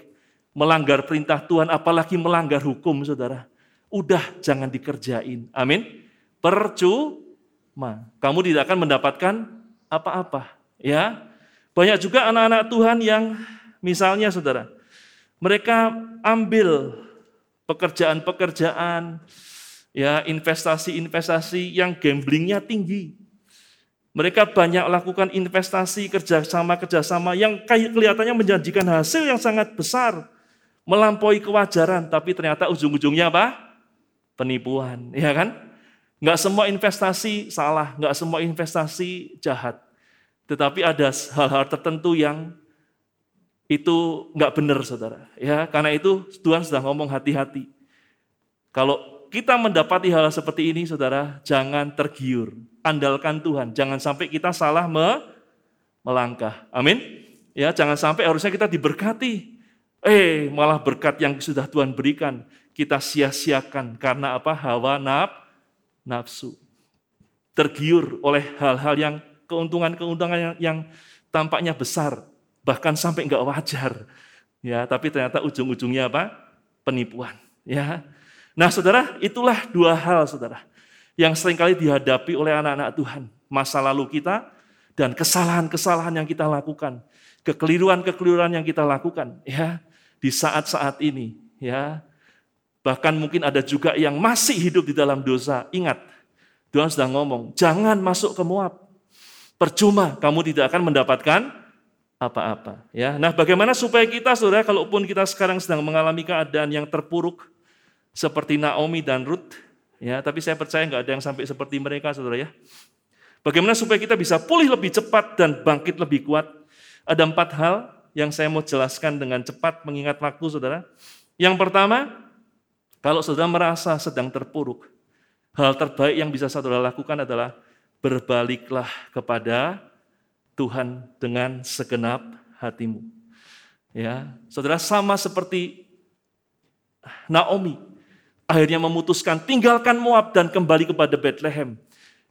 melanggar perintah Tuhan, apalagi melanggar hukum, saudara. Udah jangan dikerjain. Amin. Percuma. Kamu tidak akan mendapatkan apa-apa. Ya, banyak juga anak-anak Tuhan yang misalnya, saudara, mereka ambil pekerjaan-pekerjaan, ya investasi-investasi yang gamblingnya tinggi. Mereka banyak lakukan investasi kerjasama-kerjasama yang kelihatannya menjanjikan hasil yang sangat besar, melampaui kewajaran, tapi ternyata ujung-ujungnya apa? Penipuan, ya kan? Nggak semua investasi salah, nggak semua investasi jahat. Tetapi ada hal-hal tertentu yang itu nggak benar, saudara. Ya, karena itu Tuhan sudah ngomong hati-hati. Kalau kita mendapati hal seperti ini, saudara, jangan tergiur. Andalkan Tuhan. Jangan sampai kita salah me melangkah. Amin. Ya, jangan sampai harusnya kita diberkati. Eh, malah berkat yang sudah Tuhan berikan kita sia-siakan karena apa? Hawa naf, nafsu. Tergiur oleh hal-hal yang keuntungan-keuntungan yang, yang tampaknya besar, bahkan sampai enggak wajar. Ya, tapi ternyata ujung-ujungnya apa? Penipuan. Ya, Nah saudara, itulah dua hal saudara yang sering kali dihadapi oleh anak-anak Tuhan. Masa lalu kita dan kesalahan-kesalahan yang kita lakukan. Kekeliruan-kekeliruan yang kita lakukan ya di saat-saat ini. ya Bahkan mungkin ada juga yang masih hidup di dalam dosa. Ingat, Tuhan sedang ngomong, jangan masuk ke Moab. Percuma kamu tidak akan mendapatkan apa-apa. Ya, nah bagaimana supaya kita saudara, kalaupun kita sekarang sedang mengalami keadaan yang terpuruk, seperti Naomi dan Ruth, ya, tapi saya percaya nggak ada yang sampai seperti mereka, saudara ya. Bagaimana supaya kita bisa pulih lebih cepat dan bangkit lebih kuat? Ada empat hal yang saya mau jelaskan dengan cepat mengingat waktu, saudara. Yang pertama, kalau saudara merasa sedang terpuruk, hal terbaik yang bisa saudara lakukan adalah berbaliklah kepada Tuhan dengan segenap hatimu. Ya, saudara sama seperti Naomi akhirnya memutuskan tinggalkan Moab dan kembali kepada Bethlehem.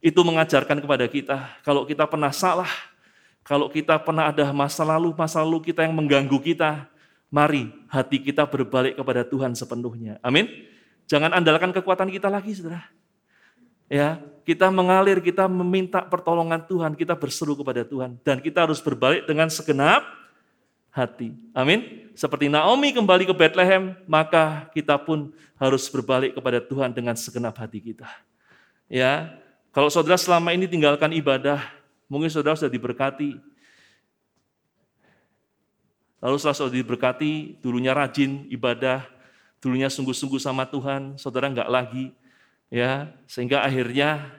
Itu mengajarkan kepada kita kalau kita pernah salah, kalau kita pernah ada masa lalu, masa lalu kita yang mengganggu kita, mari hati kita berbalik kepada Tuhan sepenuhnya. Amin. Jangan andalkan kekuatan kita lagi, Saudara. Ya, kita mengalir, kita meminta pertolongan Tuhan, kita berseru kepada Tuhan dan kita harus berbalik dengan segenap hati. Amin. Seperti Naomi kembali ke Bethlehem, maka kita pun harus berbalik kepada Tuhan dengan segenap hati kita. Ya, kalau saudara selama ini tinggalkan ibadah, mungkin saudara sudah diberkati. Lalu setelah saudara diberkati, dulunya rajin ibadah, dulunya sungguh-sungguh sama Tuhan, saudara enggak lagi, ya sehingga akhirnya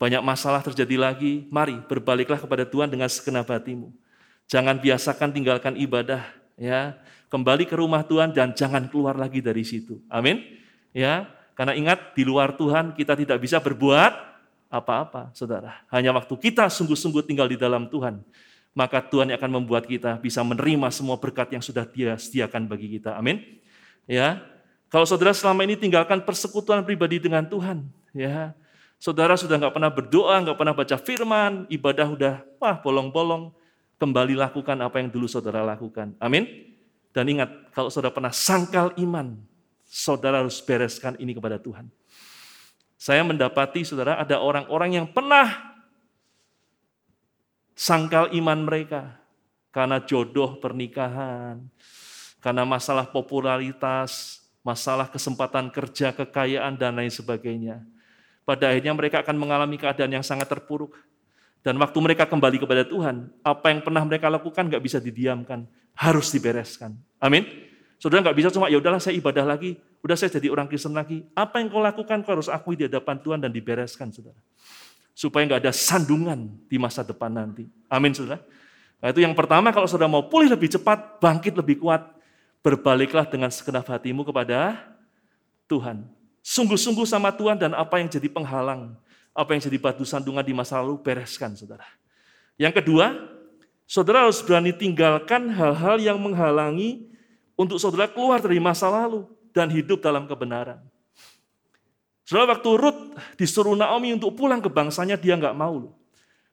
banyak masalah terjadi lagi. Mari berbaliklah kepada Tuhan dengan segenap hatimu. Jangan biasakan tinggalkan ibadah, ya. Kembali ke rumah Tuhan dan jangan keluar lagi dari situ. Amin. Ya, karena ingat di luar Tuhan kita tidak bisa berbuat apa-apa, Saudara. Hanya waktu kita sungguh-sungguh tinggal di dalam Tuhan, maka Tuhan akan membuat kita bisa menerima semua berkat yang sudah Dia sediakan bagi kita. Amin. Ya, kalau saudara selama ini tinggalkan persekutuan pribadi dengan Tuhan, ya, saudara sudah nggak pernah berdoa, nggak pernah baca firman, ibadah udah wah bolong-bolong, kembali lakukan apa yang dulu saudara lakukan. Amin. Dan ingat, kalau saudara pernah sangkal iman, saudara harus bereskan ini kepada Tuhan. Saya mendapati saudara ada orang-orang yang pernah sangkal iman mereka karena jodoh pernikahan, karena masalah popularitas, masalah kesempatan kerja, kekayaan, dan lain sebagainya. Pada akhirnya mereka akan mengalami keadaan yang sangat terpuruk. Dan waktu mereka kembali kepada Tuhan, apa yang pernah mereka lakukan nggak bisa didiamkan, harus dibereskan. Amin. Saudara nggak bisa cuma ya udahlah saya ibadah lagi, udah saya jadi orang Kristen lagi. Apa yang kau lakukan kau harus akui di hadapan Tuhan dan dibereskan, saudara. Supaya nggak ada sandungan di masa depan nanti. Amin, saudara. Nah, itu yang pertama kalau saudara mau pulih lebih cepat, bangkit lebih kuat, berbaliklah dengan segenap hatimu kepada Tuhan. Sungguh-sungguh sama Tuhan dan apa yang jadi penghalang, apa yang jadi batu sandungan di masa lalu, bereskan saudara. Yang kedua, saudara harus berani tinggalkan hal-hal yang menghalangi untuk saudara keluar dari masa lalu dan hidup dalam kebenaran. Saudara, waktu Ruth disuruh Naomi untuk pulang ke bangsanya, dia nggak mau.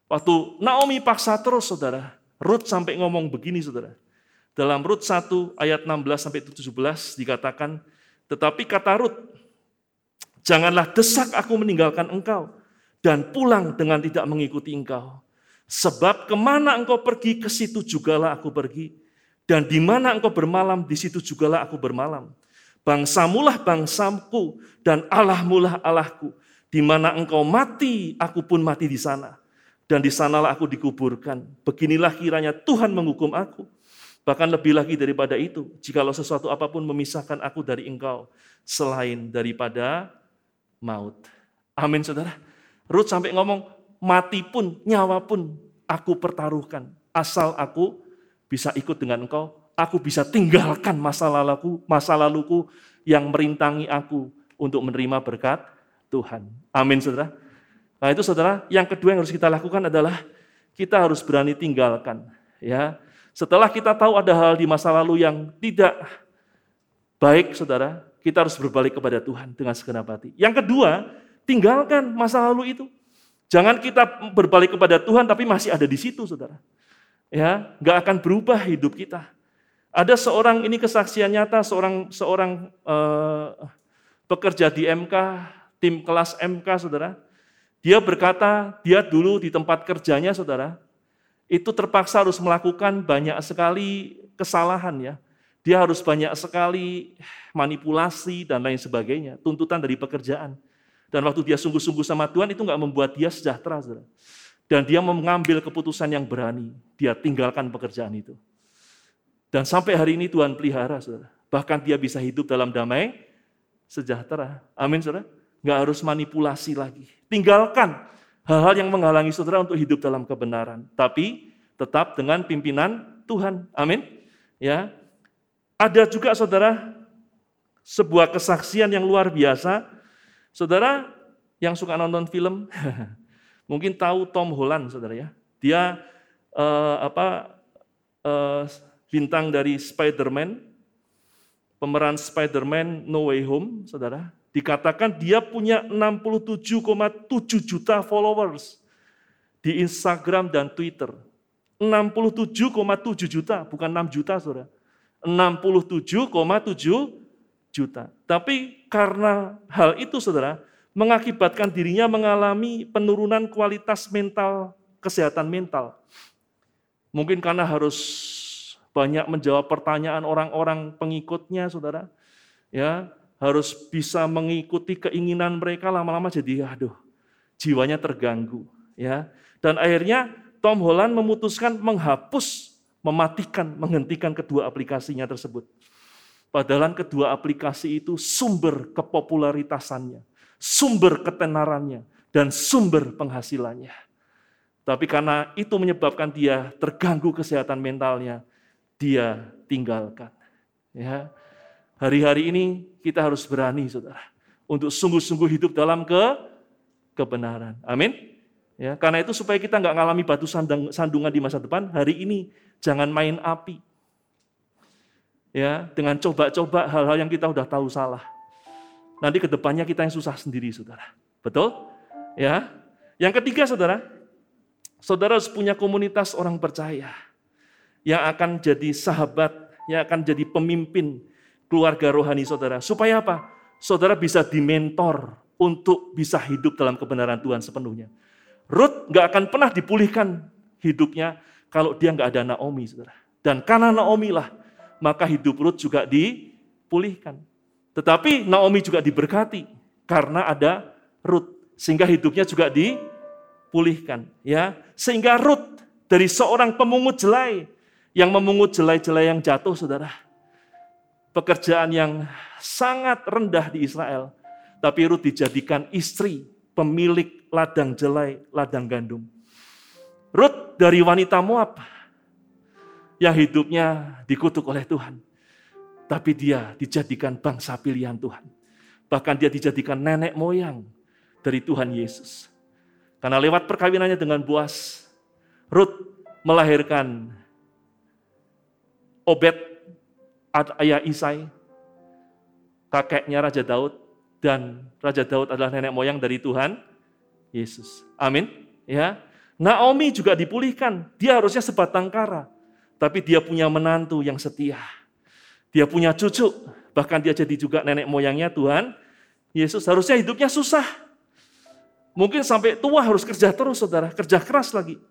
Waktu Naomi paksa terus, saudara, Ruth sampai ngomong begini, saudara. Dalam Rut 1 ayat 16 sampai 17 dikatakan, tetapi kata Rut, janganlah desak aku meninggalkan engkau dan pulang dengan tidak mengikuti engkau. Sebab ke mana engkau pergi, ke situ jugalah aku pergi. Dan di mana engkau bermalam, di situ jugalah aku bermalam. Bangsamulah bangsaku dan Allahmulah Allahku. Di mana engkau mati, aku pun mati di sana. Dan di sanalah aku dikuburkan. Beginilah kiranya Tuhan menghukum aku Bahkan lebih lagi daripada itu, jikalau sesuatu apa pun memisahkan aku dari engkau, selain daripada maut. Amin saudara. Ruth sampai ngomong, mati pun, nyawa pun aku pertaruhkan. Asal aku bisa ikut dengan engkau, aku bisa tinggalkan masa laluku, masa laluku yang merintangi aku untuk menerima berkat Tuhan. Amin saudara. Nah itu saudara, yang kedua yang harus kita lakukan adalah kita harus berani tinggalkan ya setelah kita tahu ada hal di masa lalu yang tidak baik, saudara, kita harus berbalik kepada Tuhan dengan segenap hati. Yang kedua, tinggalkan masa lalu itu. Jangan kita berbalik kepada Tuhan tapi masih ada di situ, saudara. Ya, nggak akan berubah hidup kita. Ada seorang ini kesaksian nyata seorang seorang eh, pekerja di MK, tim kelas MK, saudara. Dia berkata, dia dulu di tempat kerjanya, saudara, itu terpaksa harus melakukan banyak sekali kesalahan ya. Dia harus banyak sekali manipulasi dan lain sebagainya, tuntutan dari pekerjaan. Dan waktu dia sungguh-sungguh sama Tuhan itu nggak membuat dia sejahtera. Saudara. Dan dia mengambil keputusan yang berani, dia tinggalkan pekerjaan itu. Dan sampai hari ini Tuhan pelihara, saudara. Bahkan dia bisa hidup dalam damai, sejahtera. Amin, saudara. Nggak harus manipulasi lagi. Tinggalkan hal-hal yang menghalangi saudara untuk hidup dalam kebenaran, tapi tetap dengan pimpinan Tuhan. Amin. Ya. Ada juga saudara sebuah kesaksian yang luar biasa. Saudara yang suka nonton film, mungkin tahu Tom Holland, saudara ya. Dia eh, apa eh, bintang dari Spider-Man, pemeran Spider-Man No Way Home, saudara. Dikatakan dia punya 67,7 juta followers di Instagram dan Twitter. 67,7 juta, bukan 6 juta saudara. 67,7 juta. Tapi karena hal itu saudara, mengakibatkan dirinya mengalami penurunan kualitas mental, kesehatan mental. Mungkin karena harus banyak menjawab pertanyaan orang-orang pengikutnya, saudara. Ya, harus bisa mengikuti keinginan mereka lama-lama jadi aduh, jiwanya terganggu, ya. Dan akhirnya Tom Holland memutuskan menghapus, mematikan, menghentikan kedua aplikasinya tersebut. Padahal kedua aplikasi itu sumber kepopularitasannya, sumber ketenarannya, dan sumber penghasilannya. Tapi karena itu menyebabkan dia terganggu kesehatan mentalnya, dia tinggalkan. Ya, hari-hari ini kita harus berani, saudara, untuk sungguh-sungguh hidup dalam ke kebenaran. Amin. Ya, karena itu supaya kita nggak ngalami batu sandungan di masa depan, hari ini jangan main api. Ya, dengan coba-coba hal-hal yang kita udah tahu salah. Nanti ke depannya kita yang susah sendiri, saudara. Betul? Ya. Yang ketiga, saudara, saudara harus punya komunitas orang percaya yang akan jadi sahabat, yang akan jadi pemimpin keluarga rohani saudara. Supaya apa? Saudara bisa dimentor untuk bisa hidup dalam kebenaran Tuhan sepenuhnya. Ruth nggak akan pernah dipulihkan hidupnya kalau dia nggak ada Naomi, saudara. Dan karena Naomi lah, maka hidup Ruth juga dipulihkan. Tetapi Naomi juga diberkati karena ada Ruth, sehingga hidupnya juga dipulihkan. Ya, sehingga Ruth dari seorang pemungut jelai yang memungut jelai-jelai yang jatuh, saudara. Pekerjaan yang sangat rendah di Israel. Tapi Ruth dijadikan istri pemilik ladang jelai, ladang gandum. Ruth dari wanita Moab yang hidupnya dikutuk oleh Tuhan. Tapi dia dijadikan bangsa pilihan Tuhan. Bahkan dia dijadikan nenek moyang dari Tuhan Yesus. Karena lewat perkawinannya dengan Boas, Ruth melahirkan Obed ayah Isai, kakeknya Raja Daud, dan Raja Daud adalah nenek moyang dari Tuhan Yesus. Amin. Ya. Naomi juga dipulihkan. Dia harusnya sebatang kara, tapi dia punya menantu yang setia. Dia punya cucu, bahkan dia jadi juga nenek moyangnya Tuhan Yesus. Harusnya hidupnya susah. Mungkin sampai tua harus kerja terus, saudara, kerja keras lagi.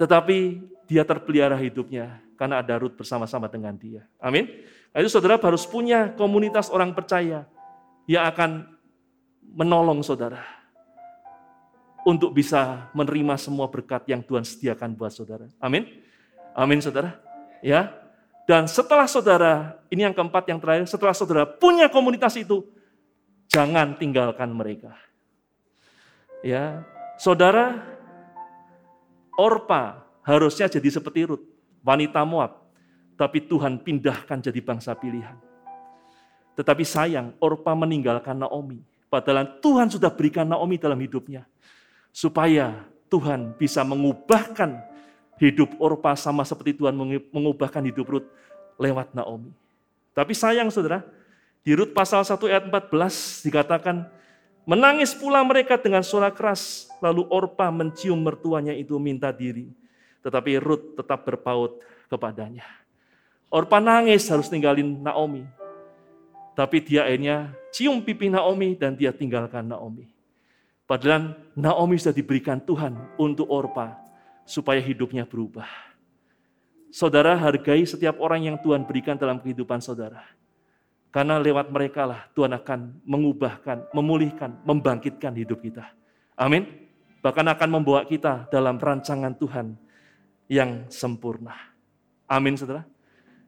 Tetapi dia terpelihara hidupnya karena ada Ruth bersama-sama dengan dia. Amin. Nah, itu saudara harus punya komunitas orang percaya yang akan menolong saudara untuk bisa menerima semua berkat yang Tuhan sediakan buat saudara. Amin. Amin saudara. Ya. Dan setelah saudara, ini yang keempat yang terakhir, setelah saudara punya komunitas itu, jangan tinggalkan mereka. Ya, saudara Orpa harusnya jadi seperti Ruth, wanita Moab. Tapi Tuhan pindahkan jadi bangsa pilihan. Tetapi sayang, Orpa meninggalkan Naomi. Padahal Tuhan sudah berikan Naomi dalam hidupnya. Supaya Tuhan bisa mengubahkan hidup Orpa sama seperti Tuhan mengubahkan hidup Ruth lewat Naomi. Tapi sayang saudara, di Rut pasal 1 ayat 14 dikatakan, Menangis pula mereka dengan suara keras, lalu Orpa mencium mertuanya itu minta diri. Tetapi Ruth tetap berpaut kepadanya. Orpa nangis harus tinggalin Naomi. Tapi dia akhirnya cium pipi Naomi dan dia tinggalkan Naomi. Padahal Naomi sudah diberikan Tuhan untuk Orpa supaya hidupnya berubah. Saudara hargai setiap orang yang Tuhan berikan dalam kehidupan saudara. Karena lewat mereka lah Tuhan akan mengubahkan, memulihkan, membangkitkan hidup kita. Amin. Bahkan akan membawa kita dalam rancangan Tuhan yang sempurna. Amin, saudara.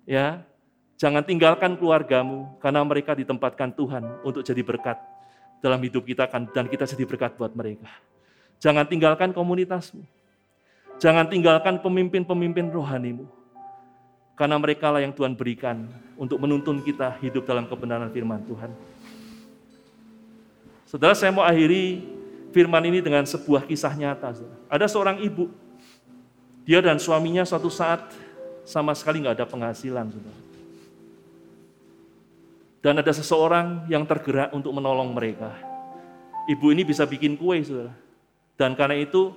Ya, jangan tinggalkan keluargamu karena mereka ditempatkan Tuhan untuk jadi berkat dalam hidup kita kan dan kita jadi berkat buat mereka. Jangan tinggalkan komunitasmu. Jangan tinggalkan pemimpin-pemimpin rohanimu. Karena mereka lah yang Tuhan berikan untuk menuntun kita hidup dalam kebenaran firman Tuhan. Saudara, saya mau akhiri firman ini dengan sebuah kisah nyata. Saudara. Ada seorang ibu Dia dan suaminya suatu saat sama sekali nggak ada penghasilan, saudara. Dan ada seseorang yang tergerak untuk menolong mereka. Ibu ini bisa bikin kue, saudara. Dan karena itu,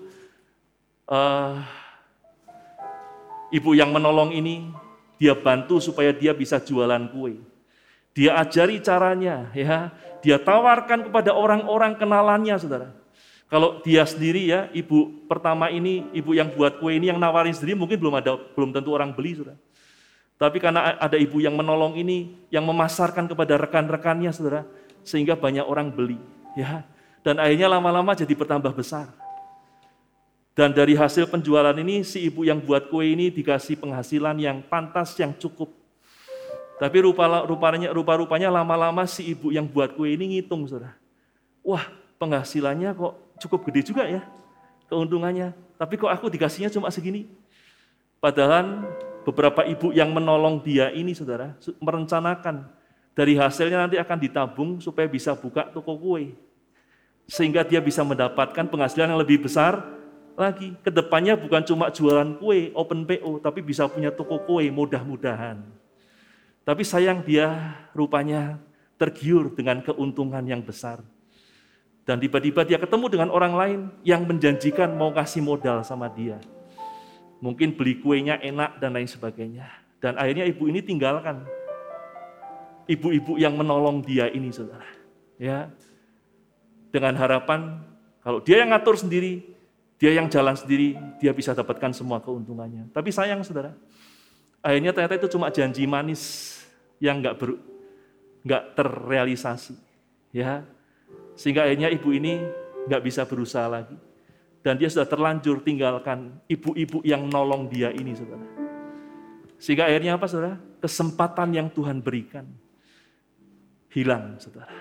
uh, ibu yang menolong ini, dia bantu supaya dia bisa jualan kue. Dia ajari caranya, ya. Dia tawarkan kepada orang-orang kenalannya, saudara. Kalau dia sendiri ya, ibu pertama ini, ibu yang buat kue ini yang nawarin sendiri mungkin belum ada, belum tentu orang beli, saudara. Tapi karena ada ibu yang menolong ini, yang memasarkan kepada rekan-rekannya, saudara, sehingga banyak orang beli, ya. Dan akhirnya lama-lama jadi bertambah besar. Dan dari hasil penjualan ini, si ibu yang buat kue ini dikasih penghasilan yang pantas, yang cukup. Tapi rupa-rupanya rupa-rupanya lama-lama si ibu yang buat kue ini ngitung, saudara. Wah, penghasilannya kok cukup gede juga ya, keuntungannya. Tapi kok aku dikasihnya cuma segini? Padahal beberapa ibu yang menolong dia ini saudara, merencanakan dari hasilnya nanti akan ditabung supaya bisa buka toko kue. Sehingga dia bisa mendapatkan penghasilan yang lebih besar lagi. Ke depannya bukan cuma jualan kue, open PO, tapi bisa punya toko kue mudah-mudahan. Tapi sayang dia rupanya tergiur dengan keuntungan yang besar. Dan tiba-tiba dia ketemu dengan orang lain yang menjanjikan mau kasih modal sama dia mungkin beli kuenya enak dan lain sebagainya. Dan akhirnya ibu ini tinggalkan ibu-ibu yang menolong dia ini, saudara. Ya, dengan harapan kalau dia yang ngatur sendiri, dia yang jalan sendiri, dia bisa dapatkan semua keuntungannya. Tapi sayang, saudara, akhirnya ternyata itu cuma janji manis yang nggak ber, nggak terrealisasi, ya. Sehingga akhirnya ibu ini nggak bisa berusaha lagi. Dan dia sudah terlanjur tinggalkan ibu-ibu yang nolong dia ini, saudara. Sehingga akhirnya apa, saudara? Kesempatan yang Tuhan berikan hilang, saudara.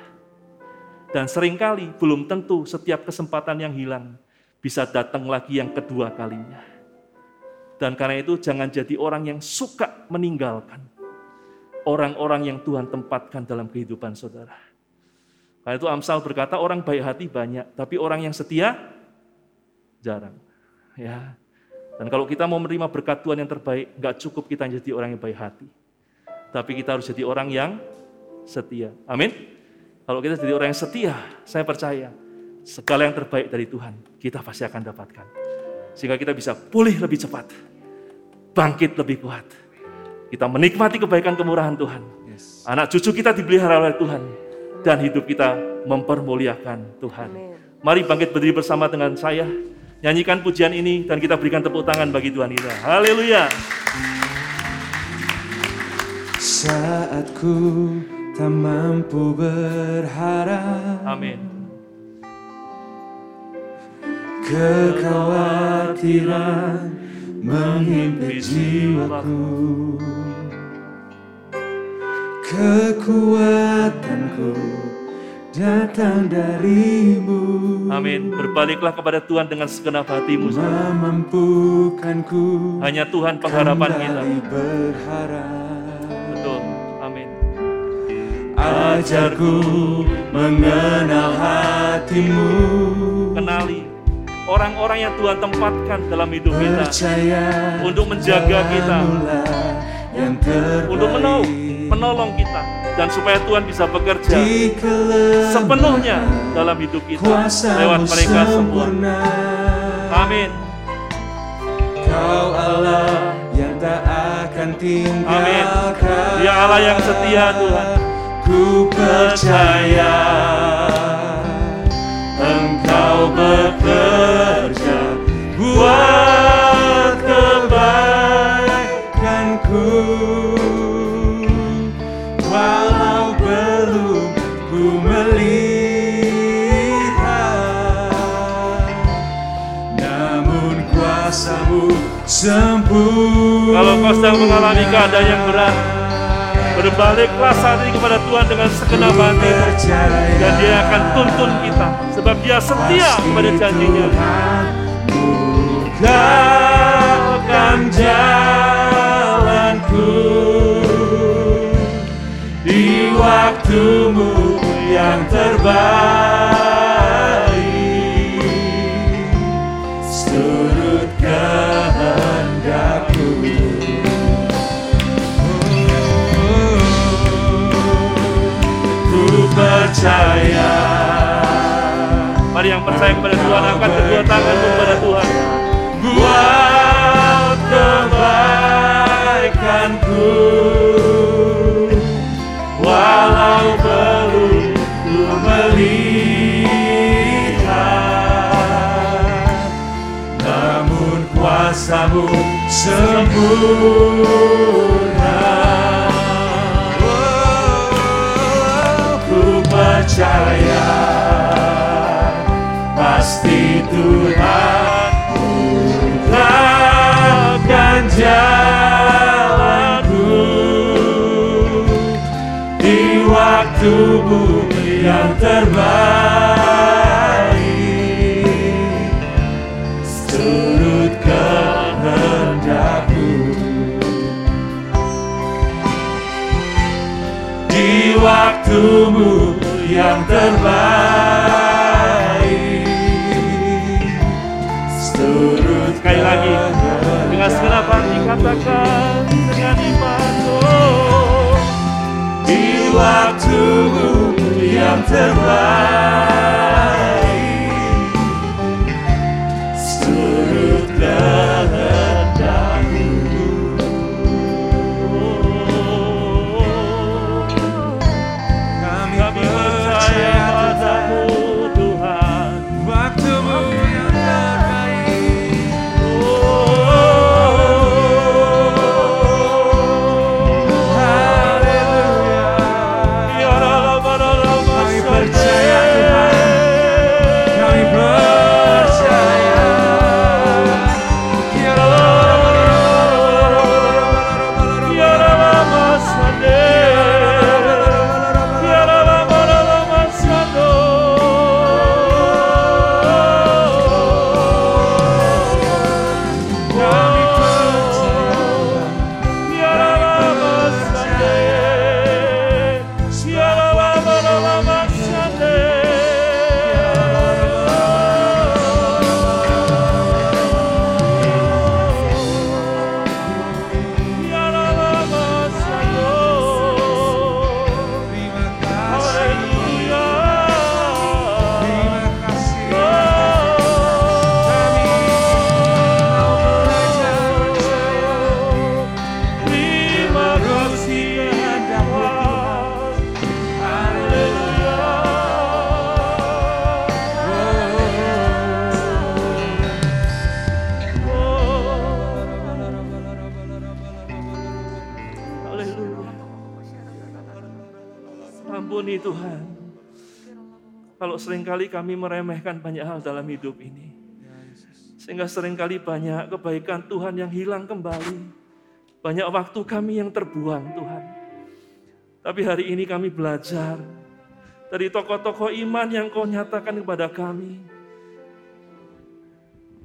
Dan sering kali belum tentu setiap kesempatan yang hilang bisa datang lagi yang kedua kalinya. Dan karena itu jangan jadi orang yang suka meninggalkan orang-orang yang Tuhan tempatkan dalam kehidupan saudara. Karena itu Amsal berkata orang baik hati banyak, tapi orang yang setia jarang. Ya. Dan kalau kita mau menerima berkat Tuhan yang terbaik, nggak cukup kita jadi orang yang baik hati. Tapi kita harus jadi orang yang setia. Amin. Kalau kita jadi orang yang setia, saya percaya segala yang terbaik dari Tuhan kita pasti akan dapatkan. Sehingga kita bisa pulih lebih cepat, bangkit lebih kuat. Kita menikmati kebaikan kemurahan Tuhan. Anak cucu kita dipelihara oleh Tuhan. Dan hidup kita mempermuliakan Tuhan. Mari bangkit berdiri bersama dengan saya. Nyanyikan pujian ini dan kita berikan tepuk tangan bagi Tuhan kita. Haleluya. Saat ku tak mampu berharap. Amin. Kekhawatiran menghimpit jiwaku. Kekuatanku datang darimu. Amin. Berbaliklah kepada Tuhan dengan segenap hatimu. Memampukanku. Hanya Tuhan pengharapan kita. Berharap. Betul. Amin. Ajarku mengenal hatimu. Kenali orang-orang yang Tuhan tempatkan dalam hidup kita Percaya untuk menjaga kita, yang terbaik. untuk menolong, menolong kita dan supaya Tuhan bisa bekerja sepenuhnya dalam hidup kita lewat mereka semua. Amin. Kau Allah yang tak akan tinggalkan. Amin. Dia Allah yang setia, Tuhan. Ku percaya Engkau bekerja sempurna. Kalau kau sedang mengalami keadaan yang berat, berbaliklah saat ini kepada Tuhan dengan segenap hati dan Dia akan tuntun kita sebab Dia setia kepada janjinya. Bukakan jalanku di waktumu yang terbaik. Percaya. Mari yang percaya kepada Tuhan angkat kedua tanganmu kepada Tuhan. buat kebaikanku. Walau belum ku melihat namun kuasamu sempurna pasti Tuhan bukakan jalanku. Di waktumu yang terbaik turut kehendakku. Di waktumu yang terbaik katakan dengan iman. Oh, di waktumu yang terbaik Seringkali kami meremehkan banyak hal dalam hidup ini. Sehingga sering kali banyak kebaikan Tuhan yang hilang kembali. Banyak waktu kami yang terbuang Tuhan. Tapi hari ini kami belajar dari tokoh-tokoh iman yang kau nyatakan kepada kami.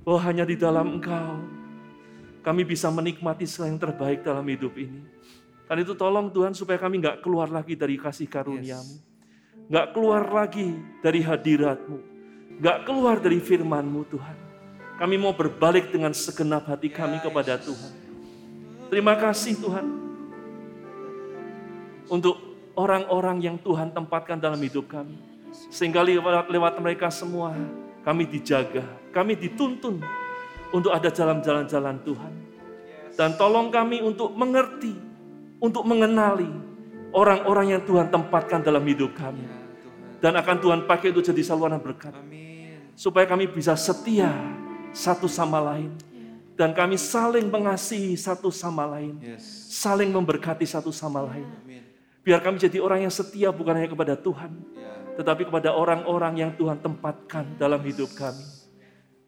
Bahwa hanya di dalam engkau kami bisa menikmati segala yang terbaik dalam hidup ini. Karena itu tolong Tuhan supaya kami nggak keluar lagi dari kasih karuniamu. Nggak keluar lagi dari hadiratmu. Nggak keluar dari firmanmu Tuhan. Kami mau berbalik dengan segenap hati kami kepada Tuhan. Terima kasih Tuhan. Untuk orang-orang yang Tuhan tempatkan dalam hidup kami. Sehingga lewat, lewat mereka semua kami dijaga, kami dituntun untuk ada jalan-jalan-jalan Tuhan. Dan tolong kami untuk mengerti, untuk mengenali orang-orang yang Tuhan tempatkan dalam hidup kami. Dan akan Tuhan pakai untuk jadi saluran berkat. Supaya kami bisa setia satu sama lain. Dan kami saling mengasihi satu sama lain. Saling memberkati satu sama lain. Biar kami jadi orang yang setia bukan hanya kepada Tuhan. Tetapi kepada orang-orang yang Tuhan tempatkan dalam hidup kami.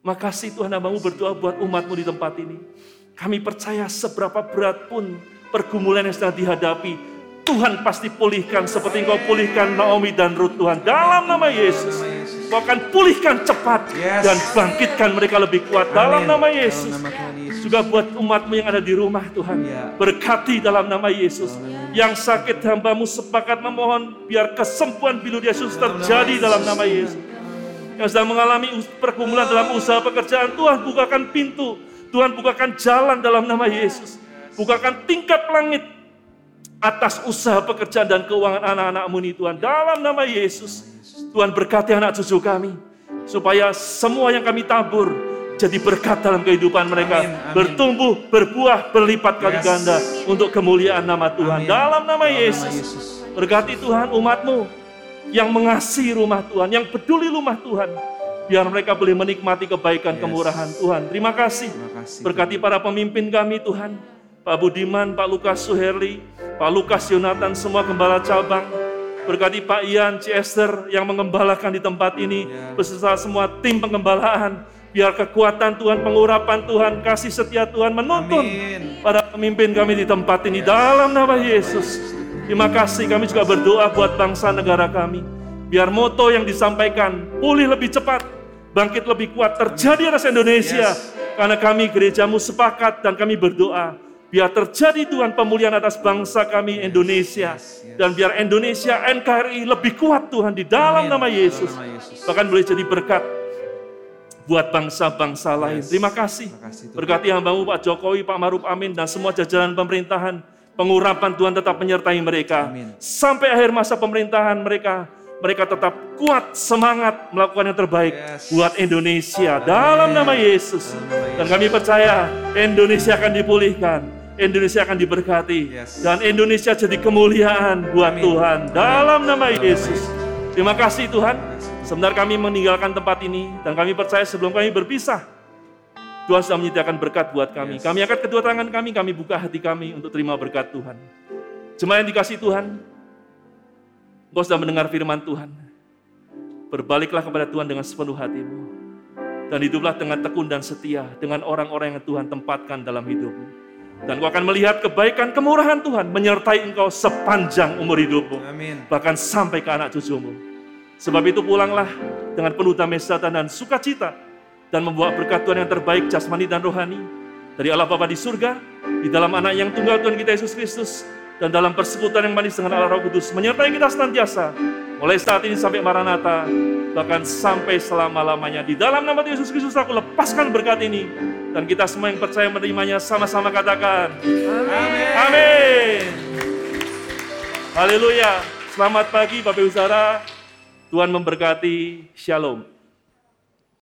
Makasih Tuhan namamu berdoa buat umatmu di tempat ini. Kami percaya seberapa berat pun pergumulan yang sedang dihadapi. Tuhan pasti pulihkan seperti engkau pulihkan Naomi dan Ruth Tuhan. Dalam nama Yesus. Kau akan pulihkan cepat Yes. dan bangkitkan mereka lebih kuat. Dalam Amin. nama Yesus. Dalam nama Tuhan Yesus. Juga buat umatmu yang ada di rumah Tuhan. Ya. Berkati dalam nama Yesus. Yang sakit hambamu sepakat memohon biar kesembuhan bilu Yesus terjadi dalam nama Yesus. Yang sedang mengalami pergumulan dalam usaha pekerjaan Tuhan bukakan pintu. Tuhan bukakan jalan dalam nama Yesus. Bukakan tingkat langit atas usaha pekerjaan dan keuangan anak-anakmu ini Tuhan. Dalam nama Yesus. Tuhan berkati anak cucu kami. Supaya semua yang kami tabur jadi berkat dalam kehidupan mereka. Amin, amin. Bertumbuh, berbuah, berlipat kali Yes. ganda untuk kemuliaan nama Tuhan. Amin. Dalam nama Dalam nama Yesus. Yesus. Berkati Tuhan umatmu yang mengasihi rumah Tuhan, yang peduli rumah Tuhan. Biar mereka boleh menikmati kebaikan Yes. kemurahan Tuhan. Terima kasih. Terima kasih. Berkati para pemimpin kami Tuhan. Pak Budiman, Pak Lukas Suherli, Pak Lukas Yonatan, semua gembala cabang. Berkati Pak Ian, C. Esther yang mengembalakan di tempat ini. Ya. Beserta semua tim pengembalaan. Biar kekuatan Tuhan, pengurapan Tuhan, kasih setia Tuhan menuntun Amin. para pemimpin kami di tempat ini dalam nama Yesus. Terima kasih kami juga berdoa buat bangsa negara kami. Biar moto yang disampaikan pulih lebih cepat, bangkit lebih kuat terjadi atas Indonesia. Yes. Karena kami gerejamu sepakat dan kami berdoa. Biar terjadi Tuhan pemulihan atas bangsa kami Indonesia. Dan biar Indonesia NKRI lebih kuat Tuhan di dalam nama Yesus. Bahkan boleh jadi berkat buat bangsa-bangsa lain. Terima kasih. Berkati hambamu Pak Jokowi, Pak Maruf Amin, dan semua jajaran pemerintahan. Pengurapan Tuhan tetap menyertai mereka. Sampai akhir masa pemerintahan mereka, mereka tetap kuat, semangat melakukan yang terbaik Yes. buat Indonesia. Dalam nama Yesus. Dan kami percaya Indonesia akan dipulihkan. Indonesia akan diberkati. Yes. Dan Indonesia jadi kemuliaan buat Amin. Tuhan. Dalam nama Yesus. Terima kasih Tuhan. Sebentar kami meninggalkan tempat ini. Dan kami percaya sebelum kami berpisah. Tuhan sudah menyediakan berkat buat kami. Yes. Kami angkat kedua tangan kami, kami buka hati kami untuk terima berkat Tuhan. Jemaat yang dikasih Tuhan, Engkau sudah mendengar firman Tuhan. Berbaliklah kepada Tuhan dengan sepenuh hatimu. Dan hiduplah dengan tekun dan setia dengan orang-orang yang Tuhan tempatkan dalam hidupmu. Dan engkau akan melihat kebaikan kemurahan Tuhan menyertai engkau sepanjang umur hidupmu. Amin. Bahkan sampai ke anak cucumu. Sebab itu pulanglah dengan penuh damai sejahtera dan sukacita dan membawa berkat Tuhan yang terbaik jasmani dan rohani dari Allah Bapa di surga, di dalam anak yang tunggal Tuhan kita Yesus Kristus, dan dalam persekutuan yang manis dengan Allah Roh Kudus, menyertai kita senantiasa, mulai saat ini sampai Maranatha, bahkan sampai selama-lamanya. Di dalam nama Yesus Kristus aku lepaskan berkat ini, dan kita semua yang percaya menerimanya sama-sama katakan, Amin. Haleluya. Selamat pagi Bapak Ibu Saudara. Tuhan memberkati. Shalom.